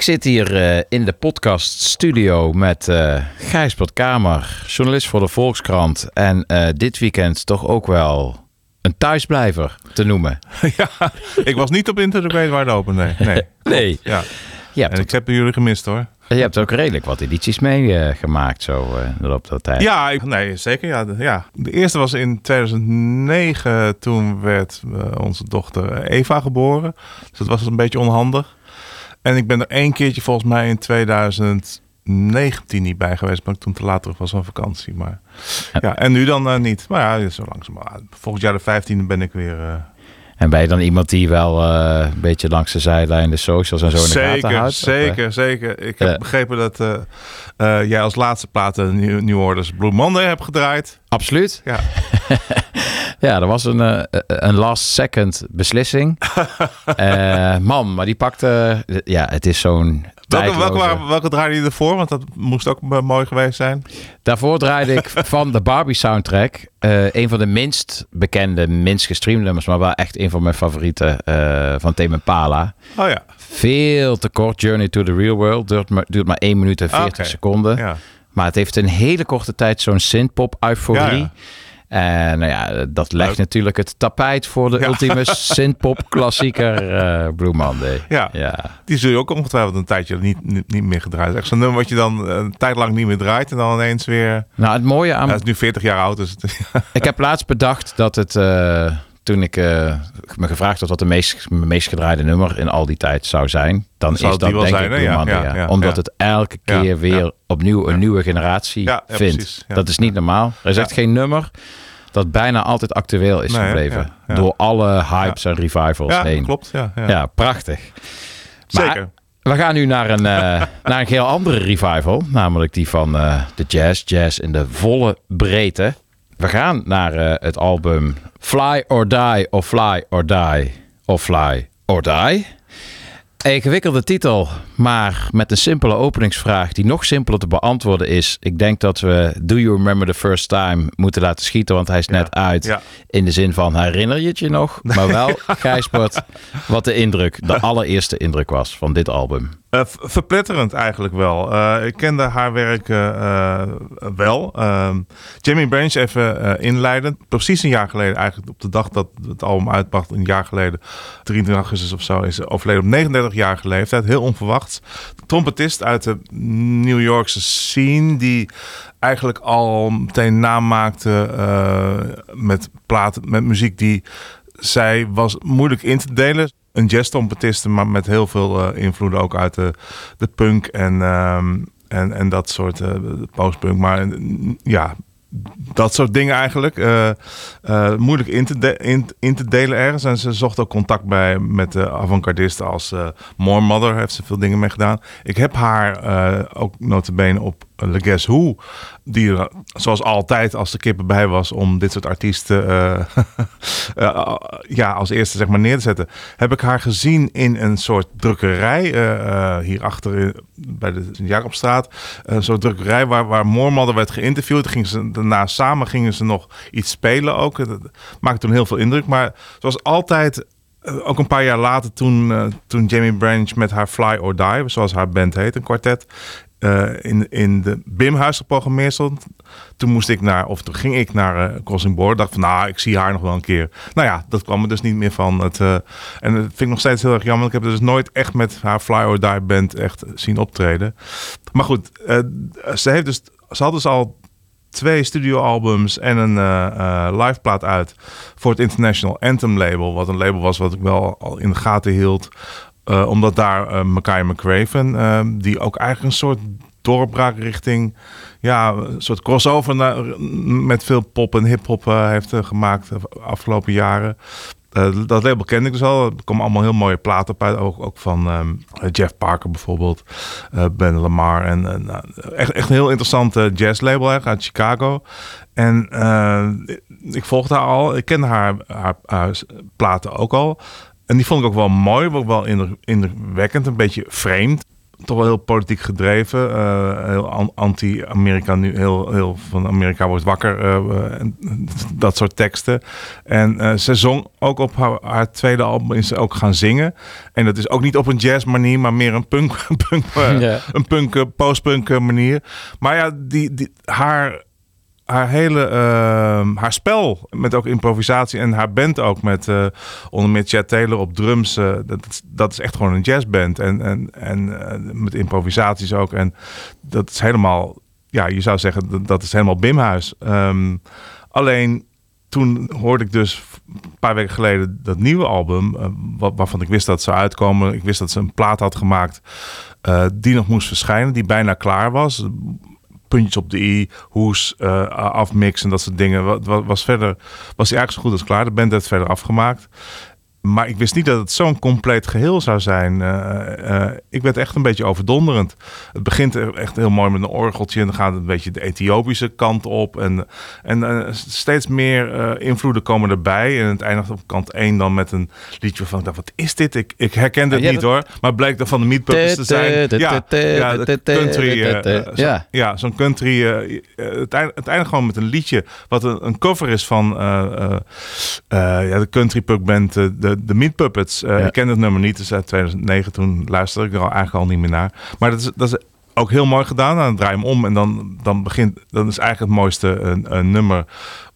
Zit hier eh, in de podcast studio met eh Gijsbert Kamer, journalist voor de Volkskrant. En eh, dit weekend toch ook wel een thuisblijver te noemen. (laughs) ja, ik was niet op Great Wide Open, nee. Nee. (laughs) Nee. Ja. Hebt, En ik heb jullie gemist hoor. je hebt ook redelijk wat edities meegemaakt zo eh, in de loop der tijd. Ja, ik, nee, zeker. Ja, de, ja. de eerste was in 2009. Toen werd onze dochter Eva geboren. Dus dat was een beetje onhandig. En ik ben er één keertje volgens mij in 2019 niet bij geweest. Maar ik toen te laat terug was van vakantie. Maar, ja, en nu dan eh, niet. Maar ja, zo langzaam. Volgend jaar de 15e ben ik weer... eh, En ben je dan iemand die wel eh, een beetje langs de zijlijn de socials en zo in de gaten Zeker? Of, zeker, zeker. Ik heb begrepen dat jij als laatste plaat de New, New Orders Blue Monday hebt gedraaid. Absoluut. Ja. (laughs) Ja, dat was een, eh, een last second beslissing. (laughs) Eh, man, maar die pakte... Ja, het is zo'n Welke, welke, draaide je ervoor? Want dat moest ook eh, mooi geweest zijn. Daarvoor draaide ik (laughs) van de Barbie soundtrack eh, een van de minst bekende, minst gestreamde nummers, maar wel echt een van mijn favorieten eh, van Tame Impala. Oh ja. Veel te kort, Journey to the Real World, duurt maar, duurt maar 1 minuut en 40 Oké. seconden. ja. Maar het heeft een hele korte tijd zo'n synthpop-euforie. Ja, En nou ja, dat legt Leuk. natuurlijk het tapijt voor de Ja. ultieme (laughs) synthpop-klassieker eh, Blue Monday. Ja. ja. Die zul je ook ongetwijfeld een tijdje niet, niet, niet meer gedraaid. Echt zo'n nummer wat je dan eh, een tijd lang niet meer draait. En dan ineens weer... Nou, het mooie aan Hij is nu 40 jaar oud. Dus het, Ik heb laatst bedacht dat het, eh, toen ik eh, me gevraagd had wat de meest, meest gedraaide nummer in al die tijd zou zijn, dan Zal is dat denk zijn, ik Ja, Monday, ja, Omdat het elke keer weer opnieuw een nieuwe generatie vindt. Dat is niet normaal. Er is echt geen nummer dat bijna altijd actueel is Nee, gebleven. Door alle hypes en revivals ja, heen. klopt. Ja, ja. Ja, prachtig. Maar Zeker. we gaan nu naar een, eh, (laughs) naar een heel andere revival. Namelijk die van eh, de jazz. Jazz in de volle breedte. We gaan naar eh, het album Fly or Die of Fly or Die of Fly or Die. Ingewikkelde titel, maar met een simpele openingsvraag die nog simpeler te beantwoorden is. Ik denk dat we Do You Remember the First Time moeten laten schieten, want hij is net uit. Ja. In de zin van herinner je het je nog? Maar wel, (laughs) Gijsbert, wat de indruk, de allereerste indruk was van dit album. Eh, verpletterend eigenlijk wel. Eh, ik kende haar werk eh, wel. Ehm Jamie Branch even inleidend. Precies een jaar geleden, eigenlijk op de dag dat het album uitbracht, een jaar geleden, 23 augustus of zo, is overleden op 39 jaar leeftijd. Heel Trompetist uit de New Yorkse scene, die eigenlijk al meteen naam maakte eh, met platen, met muziek die zij was moeilijk in te delen. Een jazztrompetiste, maar met heel veel eh, invloeden ook uit de, de punk en, ehm, en, en dat soort eh, postpunk. Maar ja, dat soort dingen eigenlijk. eh, eh, moeilijk in te, in, in te delen ergens. En ze zocht ook contact bij met de avant-gardisten als eh More Mother. Heeft ze veel dingen mee gedaan. Ik heb haar ook notabene op Le Guess Who. Die er, zoals altijd als de kippen bij was om dit soort artiesten eh, (laughs) eh, ja, als eerste zeg maar neer te zetten. Heb ik haar gezien in een soort drukkerij. eh hierachter in- bij de Sint-Jacobstraat. Een soort drukkerij waar, waar Moormadder werd geïnterviewd. Gingen ze, daarna samen gingen ze nog iets spelen ook. Dat maakte toen heel veel indruk. Maar zoals altijd ook een paar jaar later, toen, toen Jamie Branch met haar Fly or Die, zoals haar band heet, een kwartet, eh, in, in de BIM-huis geprogrammeerd stond. Toen moest ik naar, of toen ging ik naar eh, Crossing Board. Dacht van, nou, ik zie haar nog wel een keer. Nou ja, dat kwam er dus niet meer van. Het, eh, en dat vind ik nog steeds heel erg jammer. Ik heb dus nooit echt met haar Fly or Die band echt zien optreden. Maar goed, ze heeft dus, ze had dus al twee studioalbums en een eh eh, liveplaat uit voor het International Anthem label. Wat een label was wat ik wel al in de gaten hield. Eh, omdat daar uh, Mackay McRaven, eh, die ook eigenlijk een soort doorbraak richting, ja, een soort crossover naar, met veel pop en hip-hop eh, heeft eh, gemaakt de afgelopen jaren. Dat label kende ik dus al. Er komen allemaal heel mooie platen op uit. Ook, ook van um, Jeff Parker bijvoorbeeld. Ben Lamar. En, uh, echt, echt een heel interessant jazzlabel uit Chicago. En ik volgde haar al. Ik haar, haar, haar, platen ook al. En die vond ik ook wel mooi. Ook wel indruk, indrukwekkend. Een beetje vreemd. toch wel heel politiek gedreven. eh, heel an- anti-Amerika nu. Heel, heel van Amerika wordt wakker. eh, eh, en (laughs) dat soort teksten. En ze zong ook op haar, haar tweede album is ze ook gaan zingen. En dat is ook niet op een jazz manier, maar meer een punk, (laughs) een punk, een punk, post-punk manier. Maar ja, die, die, haar, haar hele ehm, haar spel met ook improvisatie en haar band ook met eh, onder meer Chad Taylor op drums. eh, dat, dat is echt gewoon een jazzband en en en eh, met improvisaties ook en dat is helemaal ja je zou zeggen dat, is helemaal Bimhuis. Ehm, alleen toen hoorde ik dus een paar weken geleden dat nieuwe album, wat, waarvan ik wist dat zou uitkomen. Ik wist dat ze een plaat had gemaakt die nog moest verschijnen, die bijna klaar was. Puntjes op de i, hoes, eh, afmixen, dat soort dingen. Wat, was verder, was hij eigenlijk zo goed als klaar. De band het verder afgemaakt. Maar ik wist niet dat het zo'n compleet geheel zou zijn. Eh, eh, ik werd echt een beetje overdonderend. Het begint echt heel mooi met een orgeltje. En dan gaat het een beetje de Ethiopische kant op. En, en eh, steeds meer eh, invloeden komen erbij. En het eindigt op kant 1 dan met een liedje van... Wat is dit? Ik, ik herkende het Ja, niet dat- hoor. Maar bleek dan van de Meat Puppets te zijn. Ja, ja, country. eh, eh, zo- Ja. zo'n country. eh, eh, het, eind- het eindigt gewoon met een liedje. Wat een, een cover is van eh, eh, eh, ja, de country punk band eh, de, de Meat Puppets. Eh, Ja. Ik ken het nummer niet. Dus uit 2009 toen luisterde ik er al eigenlijk al niet meer naar. Maar dat is, dat is ook heel mooi gedaan. Dan draai je hem om en dan, dan begint. Dan is eigenlijk het mooiste een, een nummer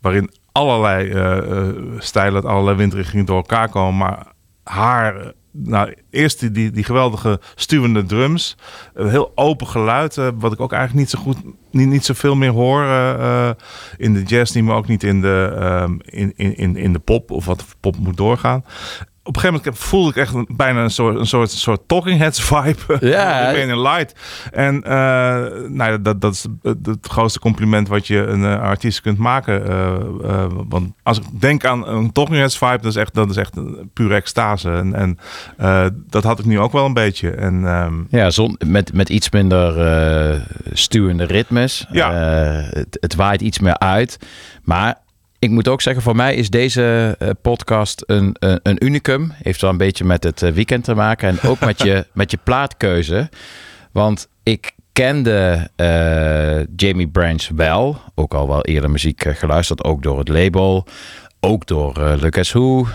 waarin allerlei eh, eh, stijlen, allerlei windrichtingen door elkaar komen. Maar haar. Nou, eerst die, die, die geweldige stuwende drums. Een heel open geluid. eh, wat ik ook eigenlijk niet zo goed, niet, niet zoveel meer hoor. eh, eh, in de jazz niet, maar ook niet in de, ehm, in, in, in, in de pop. Of wat pop moet doorgaan. Op een gegeven moment voelde ik echt een- bijna een soort, een soort, soort Talking Heads vibe. (laughs) Ja. (laughs) ik ben in light. En eh, nou, dat, dat is het, grootste compliment wat je een eh, artiest kunt maken. eh, want als ik denk aan een Talking Heads vibe, dat is echt, dat is echt een pure extase. En, en dat had ik nu ook wel een beetje. En ehm, Ja, zon, met, met iets minder stuwende ritmes. Ja. Het, het waait iets meer uit. Maar ik moet ook zeggen, voor mij is deze eh, podcast een, een, een unicum. Heeft wel een beetje met het eh, weekend te maken. En ook met je, (laughs) met je plaatkeuze. Want ik kende eh, Jamie Branch wel. Ook al wel eerder muziek eh, geluisterd. Ook door het label. Ook door eh Lucas Who.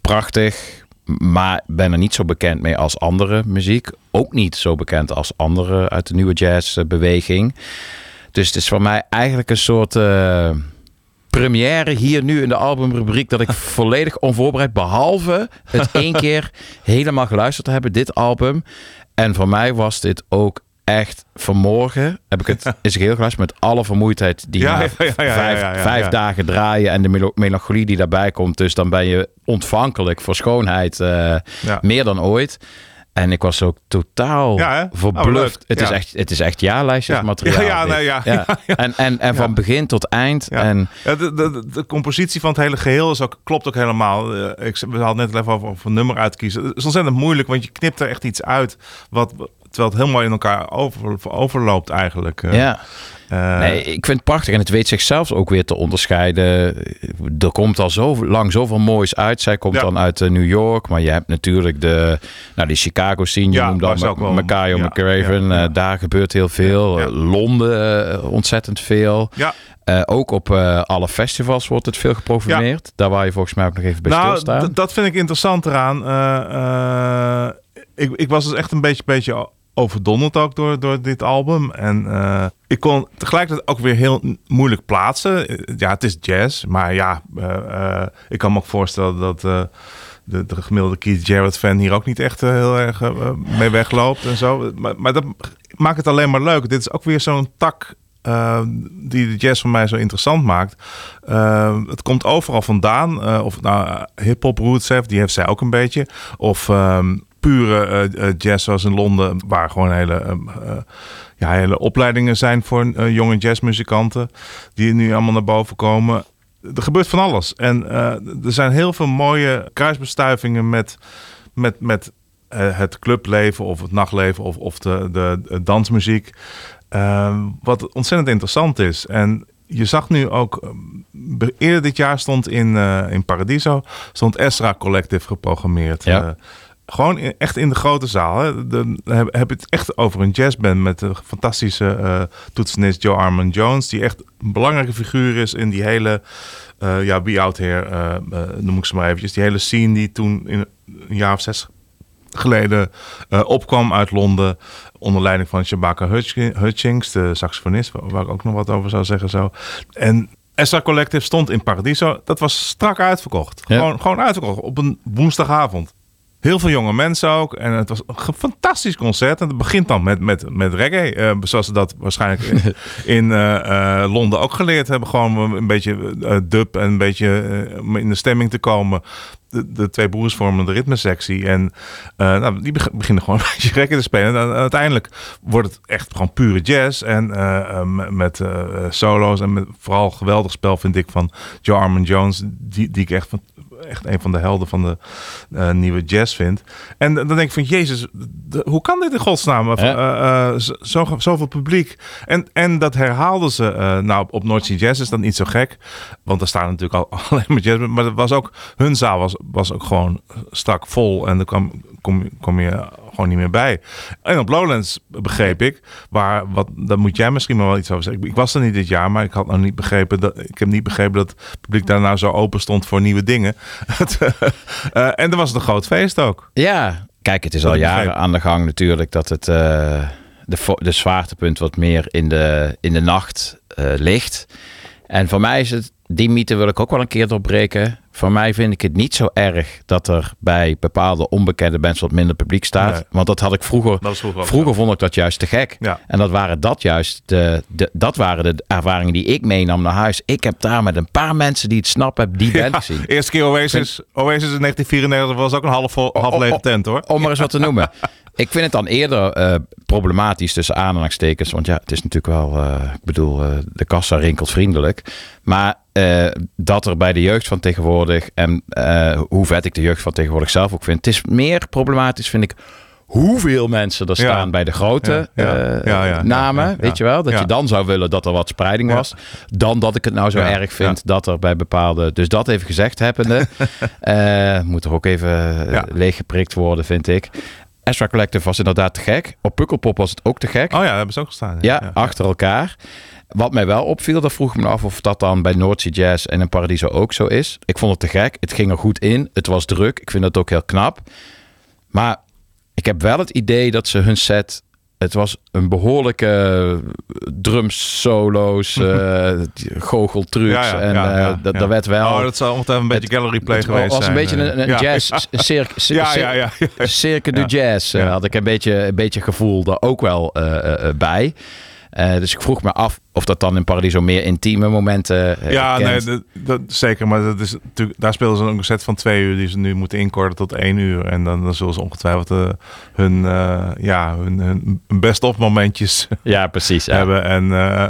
Prachtig. Maar ben er niet zo bekend mee als andere muziek. Ook niet zo bekend als andere uit de nieuwe jazzbeweging. Dus het is voor mij eigenlijk een soort eh, première hier nu in de albumrubriek. Dat ik (laughs) volledig onvoorbereid, behalve het (laughs) één keer helemaal geluisterd te hebben, dit album. En voor mij was dit ook echt vanmorgen, heb ik het (laughs) is heel geluisterd met alle vermoeidheid die Ja, ja, vijf, dagen draaien en de melancholie die daarbij komt. Dus dan ben je ontvankelijk voor schoonheid eh, meer dan ooit. En ik was ook totaal Ja? Oh, verbluft. leuk. het, is echt, het is echt jaarlijstjesmateriaal. Ja, (laughs) ja, nee. (laughs) En, en, en van begin tot eind. En de, de, de, compositie van het hele geheel is ook, klopt ook helemaal. Eh, ik, we hadden net even over, over een nummer uitkiezen. Het is ontzettend moeilijk, want je knipt er echt iets uit. Wat, terwijl het heel mooi in elkaar over, overloopt eigenlijk. Eh, ja. Eh, Nee, ik vind het prachtig. En het weet zichzelf ook weer te onderscheiden. Er komt al zo lang zoveel moois uit. Zij komt Ja. dan uit eh, New York. Maar je hebt natuurlijk de, nou, die Chicago scene. Je Ja, noemt dan Makayo ja, McCraven. ja. Eh, daar gebeurt heel veel. Eh, Londen eh, ontzettend veel. Ja, Eh, ook op eh, alle festivals wordt het veel geprogrammeerd. Daar waar je volgens mij ook nog even bij nou, stilstaan. dat vind ik interessant eraan. Eh, eh, ik, ik was dus echt een beetje, beetje overdonderd ook door, door dit album. En eh, ik kon tegelijkertijd ook weer heel moeilijk plaatsen. Eh, Ja, het is jazz, maar ja, eh, ik kan me ook voorstellen dat... de, de gemiddelde Keith Jarrett fan hier ook niet echt heel erg mee wegloopt en zo. Maar, maar dat maakt het alleen maar leuk. Dit is ook weer zo'n tak die de jazz voor mij zo interessant maakt. Het komt overal vandaan. Of nou hip-hop roots heeft, die heeft zij ook een beetje. Of ehm, pure eh, eh, jazz zoals in Londen, waar gewoon hele, ehm, eh, ja, hele opleidingen zijn voor jonge jazzmuzikanten. Die nu allemaal naar boven komen. Er gebeurt van alles. En er zijn heel veel mooie kruisbestuivingen met, met, met het clubleven of het nachtleven of, of de, de, de dansmuziek. Eh, wat ontzettend interessant is. En je zag nu ook, eh, eerder dit jaar stond in, eh, in Paradiso, stond Esra Collective geprogrammeerd. Ja. Gewoon in- echt in de grote zaal. Hè. Dan heb, heb je het echt over een jazzband met de fantastische eh toetsenist Joe Armon Jones. Die echt een belangrijke figuur is in die hele, eh, ja, Be Out Here, eh, noem ik ze maar eventjes. Die hele scene die toen in een jaar of zes geleden opkwam uit Londen. Onder leiding van Shabaka Hutch- Hutchings, de saxofonist, waar, ik ook nog wat over zou zeggen. Zo. En Esra Collective stond in Paradiso. Dat was strak uitverkocht. Ja. Gewoon, gewoon uitverkocht op een woensdagavond. Heel veel jonge mensen ook. En het was een fantastisch concert. En het begint dan met, met, met reggae. eh, zoals ze dat waarschijnlijk in, (laughs) in eh, eh, Londen ook geleerd hebben. Gewoon een beetje dub en een beetje om in de stemming te komen. De, de twee broers vormen de ritmesectie. En nou, die beg- beginnen gewoon (laughs) een beetje reggae te spelen. En, uiteindelijk wordt het echt gewoon pure jazz. En met- solo's. En met vooral geweldig spel vind ik van Joe Armon Jones. Die, die ik echt van echt een van de helden van de eh, nieuwe jazz vind. En dan denk ik van, jezus, de- hoe kan dit in godsnaam? Ja. Eh, eh, zo, zo- zoveel publiek. En, en dat herhaalden ze. nou, op North Sea Jazz is dat niet zo gek. Want daar staan natuurlijk al (laughs) alleen maar jazz. Maar dat was ook, hun zaal was, was ook gewoon strak vol. En dan kwam, kom, kom je gewoon niet meer bij. En op Lowlands begreep ik, waar, wat, daar moet jij misschien maar wel iets over zeggen. Ik, ik was er niet dit jaar, maar ik had nog niet begrepen dat, ik heb niet begrepen dat het publiek daar nou zo open stond voor nieuwe dingen. (laughs) Eh, en er was een groot feest ook. Ja, kijk, het is al jaren aan de gang natuurlijk dat het eh, de, de zwaartepunt wat meer in de, in de nacht eh, ligt. En voor mij is het, die mythe wil ik ook wel een keer doorbreken. Voor mij vind ik het niet zo erg dat er bij bepaalde onbekende bands wat minder publiek staat. Nee. Want dat had ik vroeger. Vroeger ook Vroeger vond ik dat juist te gek. Ja. En dat waren dat juist de, de, dat waren de ervaringen die ik meenam naar huis. Ik heb daar met een paar mensen die het snappen, hebben die band gezien. Eerste keer Oasis. Oasis in 1994 was ook een half, half lege tent hoor. Om maar eens wat te noemen. Ik vind het dan eerder eh, problematisch tussen aanhalingstekens. Want ja, het is natuurlijk wel, eh, ik bedoel, eh, de kassa rinkelt vriendelijk. Maar eh, dat er bij de jeugd van tegenwoordig, en eh, hoe vet ik de jeugd van tegenwoordig zelf ook vind. Het is meer problematisch, vind ik, hoeveel mensen er Ja. staan bij de grote Ja, ja, eh, namen. weet je wel? Dat je dan zou willen dat er wat spreiding was. Dan dat ik het nou zo erg vind dat er bij bepaalde... Dus dat even gezegd hebbende. (laughs) moet er ook even leeggeprikt worden, vind ik. Ezra Collective was inderdaad te gek. Op Pukkelpop was het ook te gek. Oh ja, dat hebben ze ook gestaan. ja, achter elkaar. Wat mij wel opviel, dat vroeg ik me af of dat dan bij Noordzee Jazz en in Paradiso ook zo is. Ik vond het te gek. Het ging er goed in. Het was druk. Ik vind dat ook heel knap. Maar ik heb wel het idee dat ze hun set... Het was een behoorlijke drumsolo's, (laughs) eh goocheltrucs. Ja, ja, en ja, eh, dat, dat werd wel... Oh, dat zou ongetwijfeld een beetje gallery play Het geweest was zijn. een beetje een, een Ja. jazz, (laughs) cirque, Ja, ja, ja. ja. Cirque du Ja. Jazz eh, Ja. had ik een beetje, een beetje gevoel er ook wel eh, eh, eh, bij. Eh, dus ik vroeg me af of dat dan in Paradiso meer intieme momenten eh, Ja, nee, kent. dat, dat- zeker. Maar dat is natuurlijk, daar spelen ze een set van twee uur die ze nu moeten inkorten tot één uur. En dan, dan zullen ze ongetwijfeld eh, hun, ja, hun, hun best-of momentjes (laughs) Ja, precies. ja. hebben. En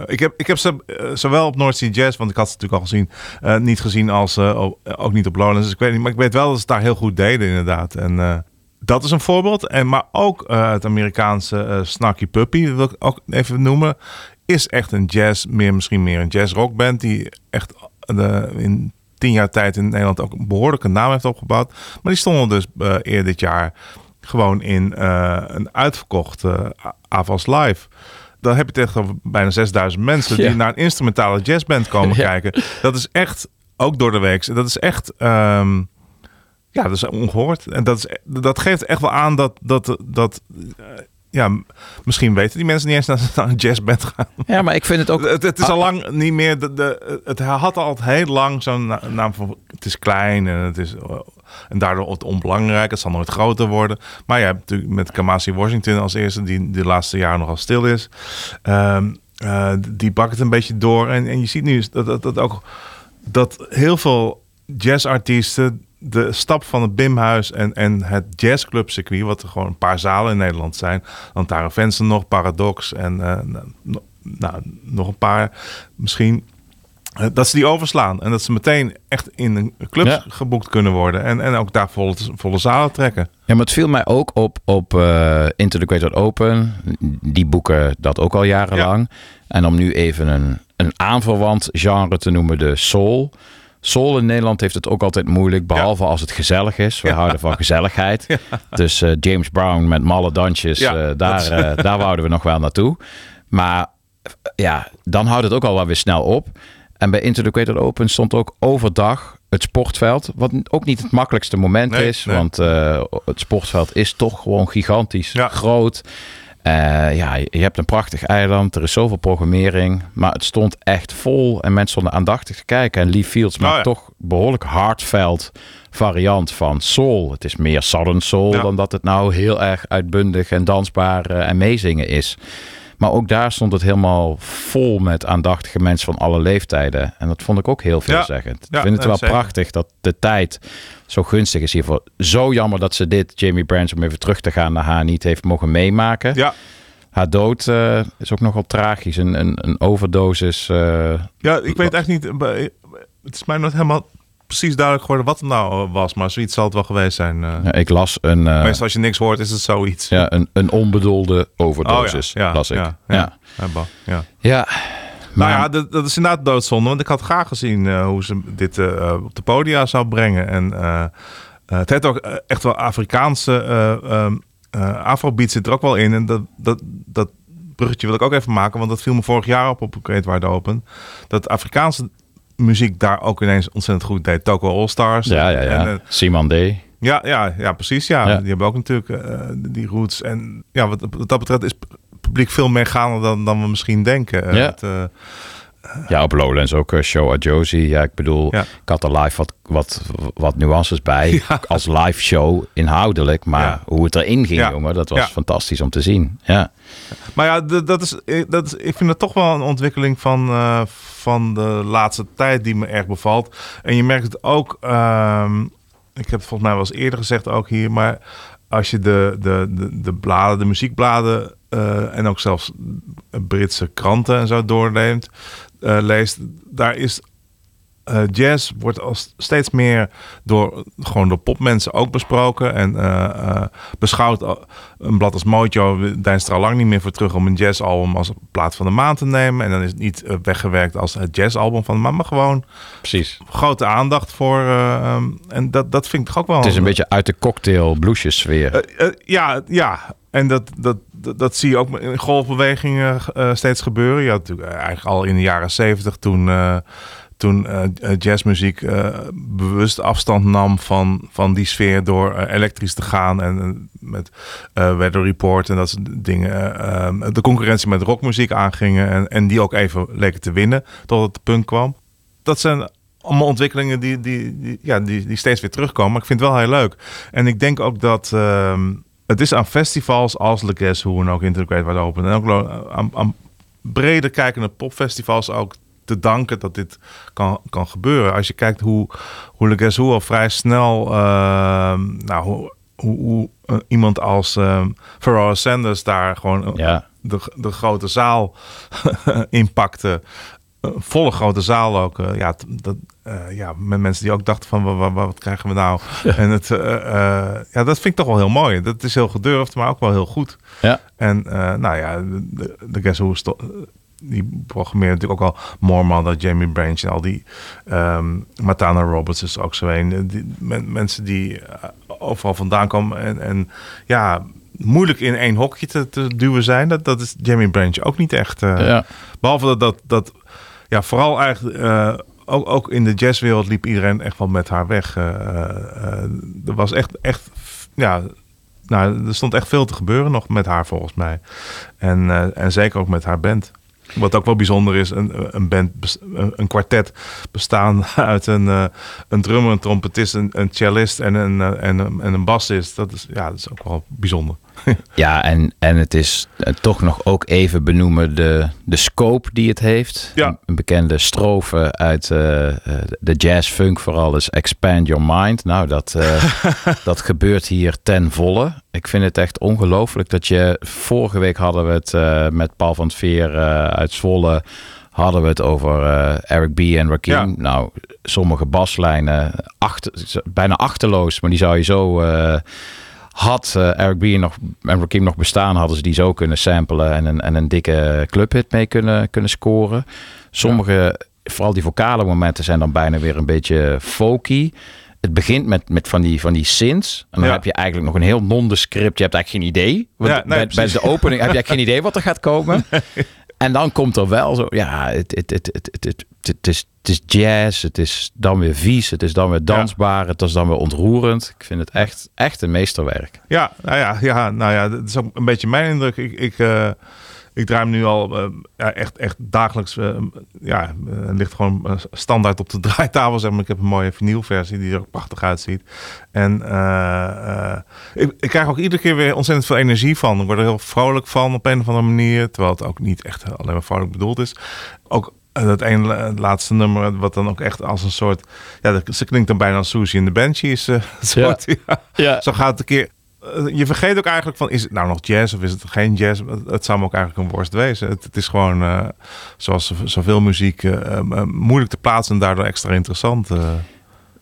ik, heb, ik heb ze zowel op North Sea Jazz, want ik had ze natuurlijk al gezien, niet gezien als ook niet op Lowlands. Dus ik weet niet, maar ik weet wel dat ze het daar heel goed deden inderdaad. En dat is een voorbeeld. En, maar ook eh, het Amerikaanse eh, Snarky Puppy, dat wil ik ook even noemen, is echt een jazz, meer, misschien meer een jazz rockband die echt de, in tien jaar tijd in Nederland ook een behoorlijke naam heeft opgebouwd. Maar die stonden dus eh, eerder dit jaar gewoon in eh, een uitverkochte uh, Avals Live. Dan heb je het echt over bijna 6000 mensen Ja. die naar een instrumentale jazzband komen Ja. kijken. Dat is echt, ook door de week, dat is echt... ehm, ja, dat is ongehoord. En dat, is, dat geeft echt wel aan dat, dat, dat eh, ja, misschien weten die mensen niet eens dat ze naar een jazzband gaan. ja, maar ik vind het ook... Het, het is al lang niet meer. De, de, het had al heel lang zo'n na- naam van. Het is klein en het is. eh, En daardoor het onbelangrijk. Het zal nooit groter worden. Maar je hebt natuurlijk met Kamasi Washington als eerste, die de laatste jaren nogal stil is. Ehm, eh, die bakt het een beetje door. En, en je ziet nu dat, dat, dat ook. Dat heel veel jazzartiesten de stap van het Bimhuis en, en het jazzclubcircuit, wat er gewoon een paar zalen in Nederland zijn, Lantaren Vensen nog, Paradox en eh, nou, nou, nog een paar misschien, eh, dat ze die overslaan en dat ze meteen echt in een club Ja. geboekt kunnen worden en, en ook daar volle, volle zalen trekken. Ja, maar het viel mij ook op op eh Into the Great Open. Die boeken dat ook al jarenlang. En om nu even een, een aanverwant genre te noemen, de soul. Soul in Nederland heeft het ook altijd moeilijk, behalve als het gezellig is. We houden van gezelligheid. (laughs) Dus eh, James Brown met malle dansjes, eh, daar, eh, daar wouden we nog wel naartoe. Maar ja, dan houdt het ook al wel weer snel op. En bij Into the Open stond ook overdag het sportveld. Wat ook niet het makkelijkste moment Nee, is. nee. Want het sportveld is toch gewoon gigantisch Ja. groot. Eh, ja, je hebt een prachtig eiland. Er is zoveel programmering. Maar het stond echt vol. En mensen stonden aandachtig te kijken. En Lee Fields maakt ja. toch behoorlijk hardveld variant van soul. Het is meer southern soul Ja. dan dat het nou heel erg uitbundig en dansbaar eh, en meezingen is. Maar ook daar stond het helemaal vol met aandachtige mensen van alle leeftijden. En dat vond ik ook heel veelzeggend. Ja, ik vind het wel zeker. prachtig dat de tijd zo gunstig is hiervoor. Zo jammer dat ze dit, Jamie Branch, om even terug te gaan naar haar, niet heeft mogen meemaken. Ja, Haar dood eh, is ook nogal tragisch. Een, een, een overdosis. eh, ja ik weet echt niet. eh, Het is mij nooit helemaal precies duidelijk geworden wat het nou was. Maar zoiets zal het wel geweest zijn. ja, ik las een, Meestal als je niks hoort, is het zoiets. ja, een, een onbedoelde Oh overdosis. las ik. Ja, Ja, ja. Ja, Nou ja, dat, dat is inderdaad doodzonde. Want ik had graag gezien eh, hoe ze dit eh, op de podia zou brengen. En eh, het heeft ook echt wel Afrikaanse eh ehm, eh, afrobeat zit er ook wel in. En dat, dat, dat bruggetje wil ik ook even maken. Want dat viel me vorig jaar op op Great Wide Open. Dat Afrikaanse muziek daar ook ineens ontzettend goed deed. Toko All Stars. ja, ja, ja. En, Simon D. ja, ja, ja, precies. Ja. Ja. Die hebben ook natuurlijk die roots. En ja, wat, wat dat betreft is publiek veel meegaander dan, dan we misschien denken. Eh, Ja. het, eh, Ja, op Lowlands ook eh, Show at Josie. Ja, ik bedoel, Ja. ik had er live wat, wat, wat nuances bij. (laughs) Als live show inhoudelijk. Maar Ja. hoe het erin ging, jongen, dat was fantastisch om te zien. Ja, Maar ja, dat is, dat is, ik vind het toch wel een ontwikkeling van, van de laatste tijd die me erg bevalt. En je merkt het ook, ehm, ik heb het volgens mij wel eens eerder gezegd ook hier, maar als je de, de, de, de bladen, de muziekbladen eh, en ook zelfs Britse kranten en zo doorneemt, eh, leest, daar is eh, jazz wordt als steeds meer door gewoon door popmensen ook besproken en eh, eh, beschouwd. al- Een blad als Mojo deinst er al lang niet meer voor terug om een jazzalbum als plaat van de maand te nemen. En dan is het niet eh, weggewerkt als het jazzalbum van de maand, maar gewoon precies. grote aandacht voor. eh, ehm, en dat, dat vind ik toch ook wel. Het is een beetje uit de cocktail bluesjes sfeer. Eh, eh, ja, ja. En dat, dat, dat, dat zie je ook in golfbewegingen eh, steeds gebeuren. Je had natuurlijk eh, eigenlijk al in de jaren zeventig toen, eh, toen eh, eh, jazzmuziek eh, bewust afstand nam van, van die sfeer door elektrisch te gaan en met Weather Report en dat soort dingen. de concurrentie met rockmuziek aangingen en, en die ook even leken te winnen totdat het punt kwam. Dat zijn allemaal ontwikkelingen die, die, ja, die, die steeds weer terugkomen. Maar ik vind het wel heel leuk. En ik denk ook dat ehm, het is aan festivals als Le Guess Who en ook Great Wide Open. En ook aan, aan breder kijkende popfestivals ook te danken dat dit kan, kan gebeuren. Als je kijkt hoe, hoe Le Who al vrij snel... ehm, nou, hoe, hoe, hoe eh, iemand als Pharoah Sanders daar gewoon eh, Ja. de, de grote zaal (laughs) inpakte. Een volle grote zaal ook. eh, ja, dat, ja, met mensen die ook dachten van wa- wa- wa- wat, krijgen we nou? En het, ja, dat vind ik toch wel heel mooi. Dat is heel gedurfd, maar ook wel heel goed. Ja. En nou ja, de, de, de Guess Who sto- die programmeert natuurlijk ook al More Mother, Jamie Branch en al die ehm Matana Roberts is ook zo een. Die, men- mensen die eh, overal vandaan komen en, en ja, moeilijk in één hokje te, te duwen zijn. Dat, dat is Jamie Branch ook niet echt. eh, Ja. Behalve dat, dat, dat ja, vooral eigenlijk eh, ook, ook in de jazzwereld liep iedereen echt wel met haar weg. Er was echt, echt, ja, nou, er stond echt veel te gebeuren nog met haar volgens mij. En, en zeker ook met haar band. Wat ook wel bijzonder is, een, een band, een kwartet bestaan (laughs) uit een, eh, een drummer, een trompetist, een, een cellist en een, eh, en, en een bassist. Dat is, ja, dat is ook wel bijzonder. (laughs) Ja, en, en het is eh, toch nog ook even benoemen de, de scope die het heeft. Ja. Een, bekende strofe uit eh, eh, de jazz-funk vooral is Expand Your Mind. Nou, dat, (laughs) dat gebeurt hier ten volle. Ik vind het echt ongelooflijk dat je... Vorige week hadden we het met Paul van Veer uit Zwolle... hadden we het over Eric B. en Rakim. Ja. Nou, sommige baslijnen achter, bijna achterloos, maar die zou je zo... had eh, Eric B. nog, en Rakim nog bestaan, hadden ze die zo kunnen samplen en een, en een dikke clubhit mee kunnen, kunnen scoren. Sommige vooral die vocale momenten zijn dan bijna weer een beetje folky. Het begint met, met van, die, van die synths. En dan Ja. heb je eigenlijk nog een heel nondescript. Je hebt eigenlijk geen idee. Want Ja, nee, bij, de opening heb je eigenlijk geen idee wat er gaat komen. (laughs) En dan komt er wel zo, ja, het, het, het, het, het, het, is, het is jazz, het is dan weer vies, het is dan weer dansbaar, het is dan weer ontroerend. Ik vind het echt, echt een meesterwerk. Ja, nou ja, ja, nou ja, dat is ook een beetje mijn indruk. Ik, ik, eh, ik draai hem nu al eh, ja, echt, echt dagelijks. eh, ja, ligt gewoon standaard op de (laughs) draaitafel. Zeg maar. Ik heb een mooie vinylversie die er ook prachtig uitziet. En ik, ik krijg ook iedere keer weer ontzettend veel energie van. Ik word er heel vrolijk van op een of andere manier. Terwijl het ook niet echt alleen maar vrolijk bedoeld is. Ook dat ene eh, laatste nummer, wat dan ook echt als een soort. Ja, dat, ze klinkt dan bijna als Susie in de Banshees. eh, (laughs) soort, ja. Ja. Zo gaat het een keer. eh, Je vergeet ook eigenlijk van, is het nou nog jazz of is het geen jazz? Het- Het zou me ook eigenlijk een worst wezen. Het, het is gewoon, eh, zoals zov- zoveel muziek, moeilijk te plaatsen en daardoor extra interessant.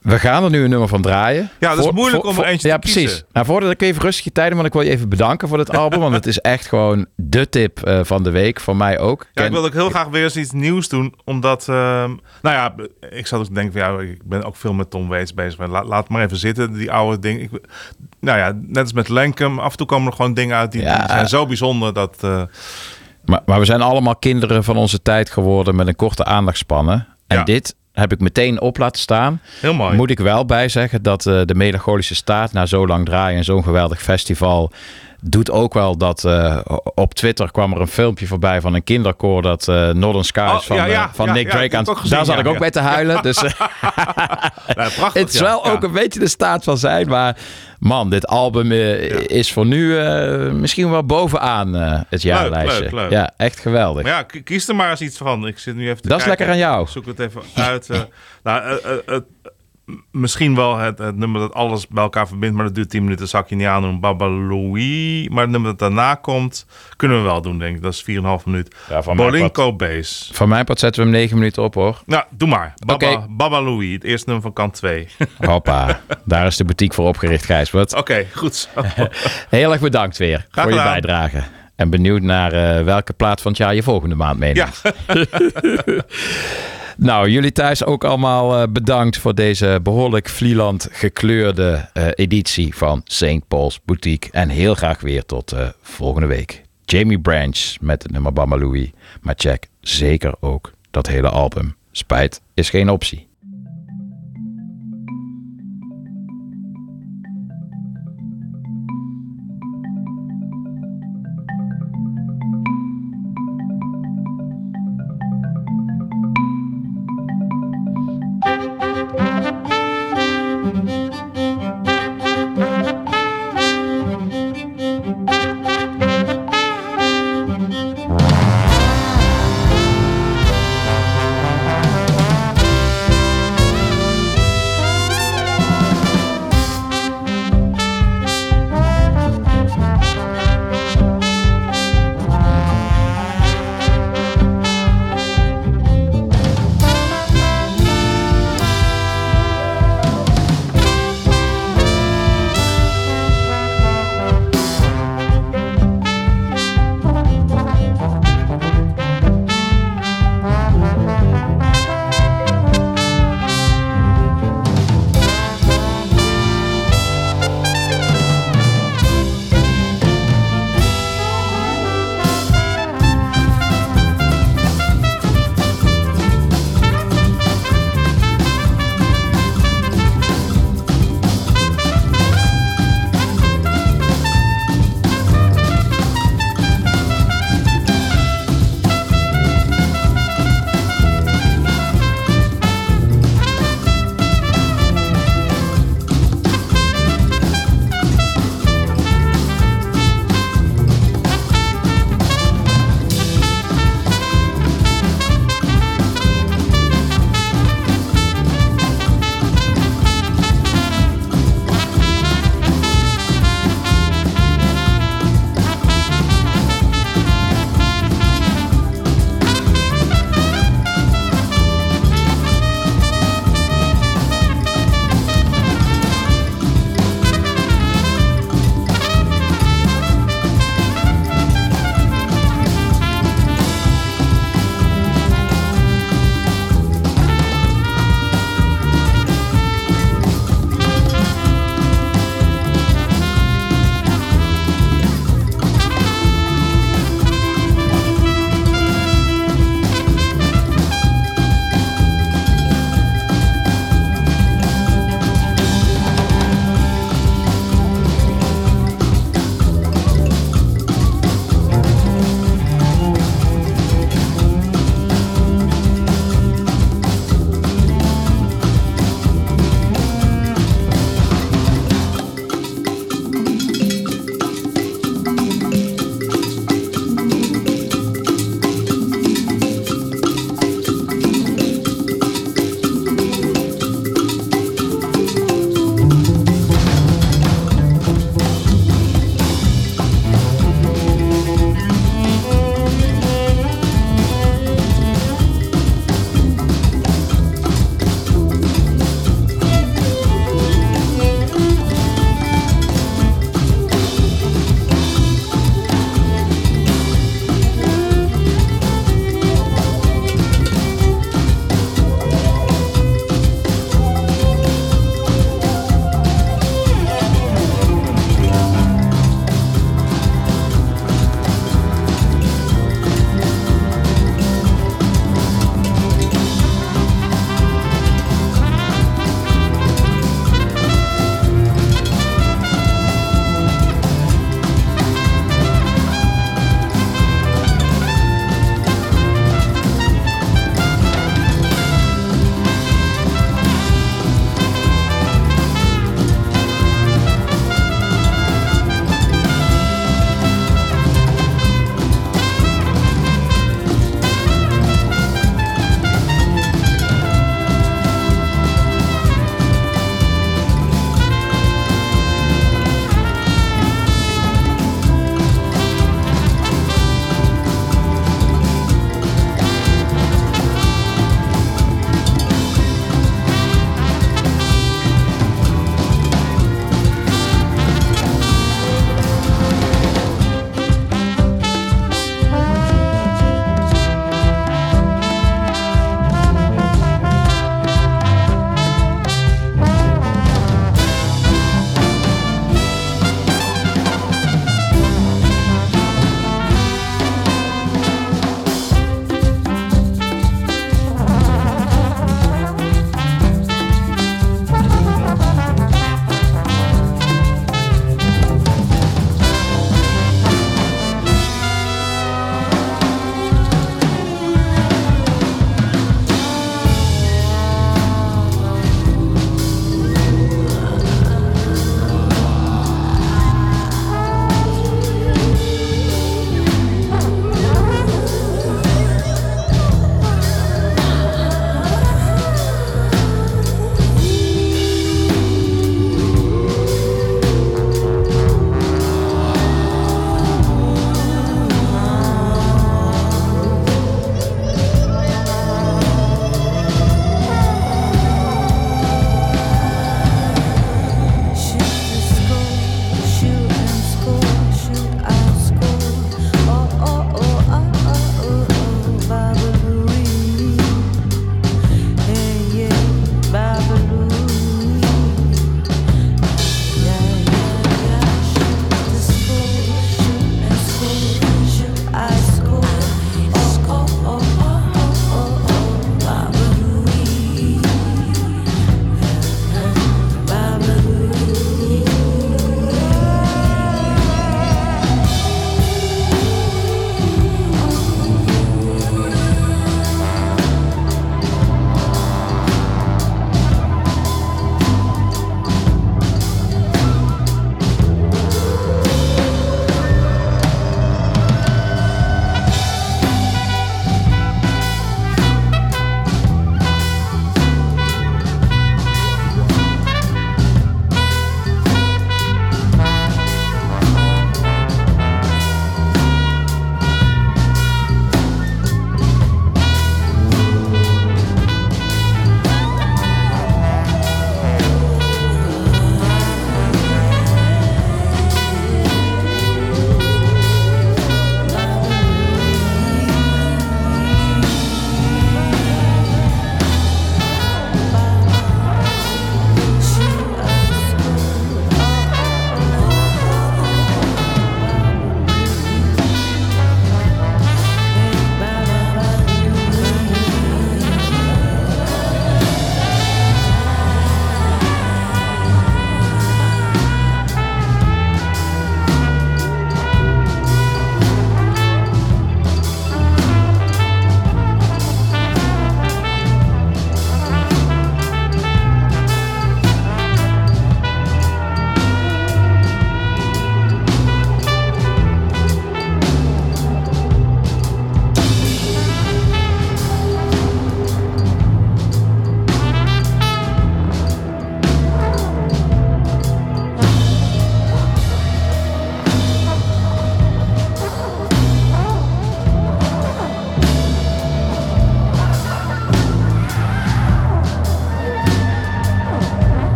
We gaan er nu een nummer van draaien. Ja, dat is moeilijk om er eentje Ja, te precies. kiezen. Nou, voordat ik even rustig je tijden, want ik wil je even bedanken voor dit album. want het is echt gewoon de tip eh, van de week. Voor mij ook. Ja, Ken- ik wil ook heel graag weer eens iets nieuws doen. Omdat, ehm, nou ja, ik zat ook te denken van, ja, ik ben ook veel met Tom Waits bezig. Maar laat, laat maar even zitten, die oude dingen. Ik, nou ja, net als met Lenkem, af en toe komen er gewoon dingen uit die, Ja. die zijn zo bijzonder dat... eh, Maar, maar we zijn allemaal kinderen van onze tijd geworden met een korte aandachtspannen. En Ja. dit heb ik meteen op laten staan. Heel mooi. Moet ik wel bij zeggen dat eh, de melancholische staat na zo lang draaien en zo'n geweldig festival doet ook wel dat eh, op Twitter kwam er een filmpje voorbij van een kinderkoor dat eh, Northern Skies Oh, van, ja, eh, van ja, Nick Drake aan. gezien, Daar zat ik ook bij te huilen. Dus (laughs) prachtig, het is wel ook een beetje de staat van zijn. Maar man, dit album is voor nu misschien wel bovenaan het jaarlijstje. leuk, leuk. Ja, echt geweldig. Maar ja, kies er maar eens iets van. Ik zit nu even te Dat is lekker aan jou. Ik zoek het even uit. (laughs) nou, misschien wel het, het nummer dat alles bij elkaar verbindt, maar dat duurt 10 minuten. Zal ik je niet aandoen. Baba Louie. Maar het nummer dat daarna komt, kunnen we wel doen, denk ik. Dat is 4,5 minuut. Ja, Bolinko Bass. Van mijn part zetten we hem negen minuten op hoor. Nou, doe maar. Baba, Louie, het eerste nummer van kant 2. (laughs) Hoppa, daar is de boutique voor opgericht, Gijsbert. Oké, goed zo. (laughs) Heel erg bedankt weer Graag voor je bijdrage. En benieuwd naar eh, welke plaat van het jaar je volgende maand meeneemt. Ja, (laughs) Nou, jullie thuis ook allemaal eh, bedankt voor deze behoorlijk Vlieland gekleurde eh, editie van St. Paul's Boutique. En heel graag weer tot eh, volgende week. Jamie Branch met het nummer Bama Louie. Maar check zeker ook dat hele album. Spijt is geen optie.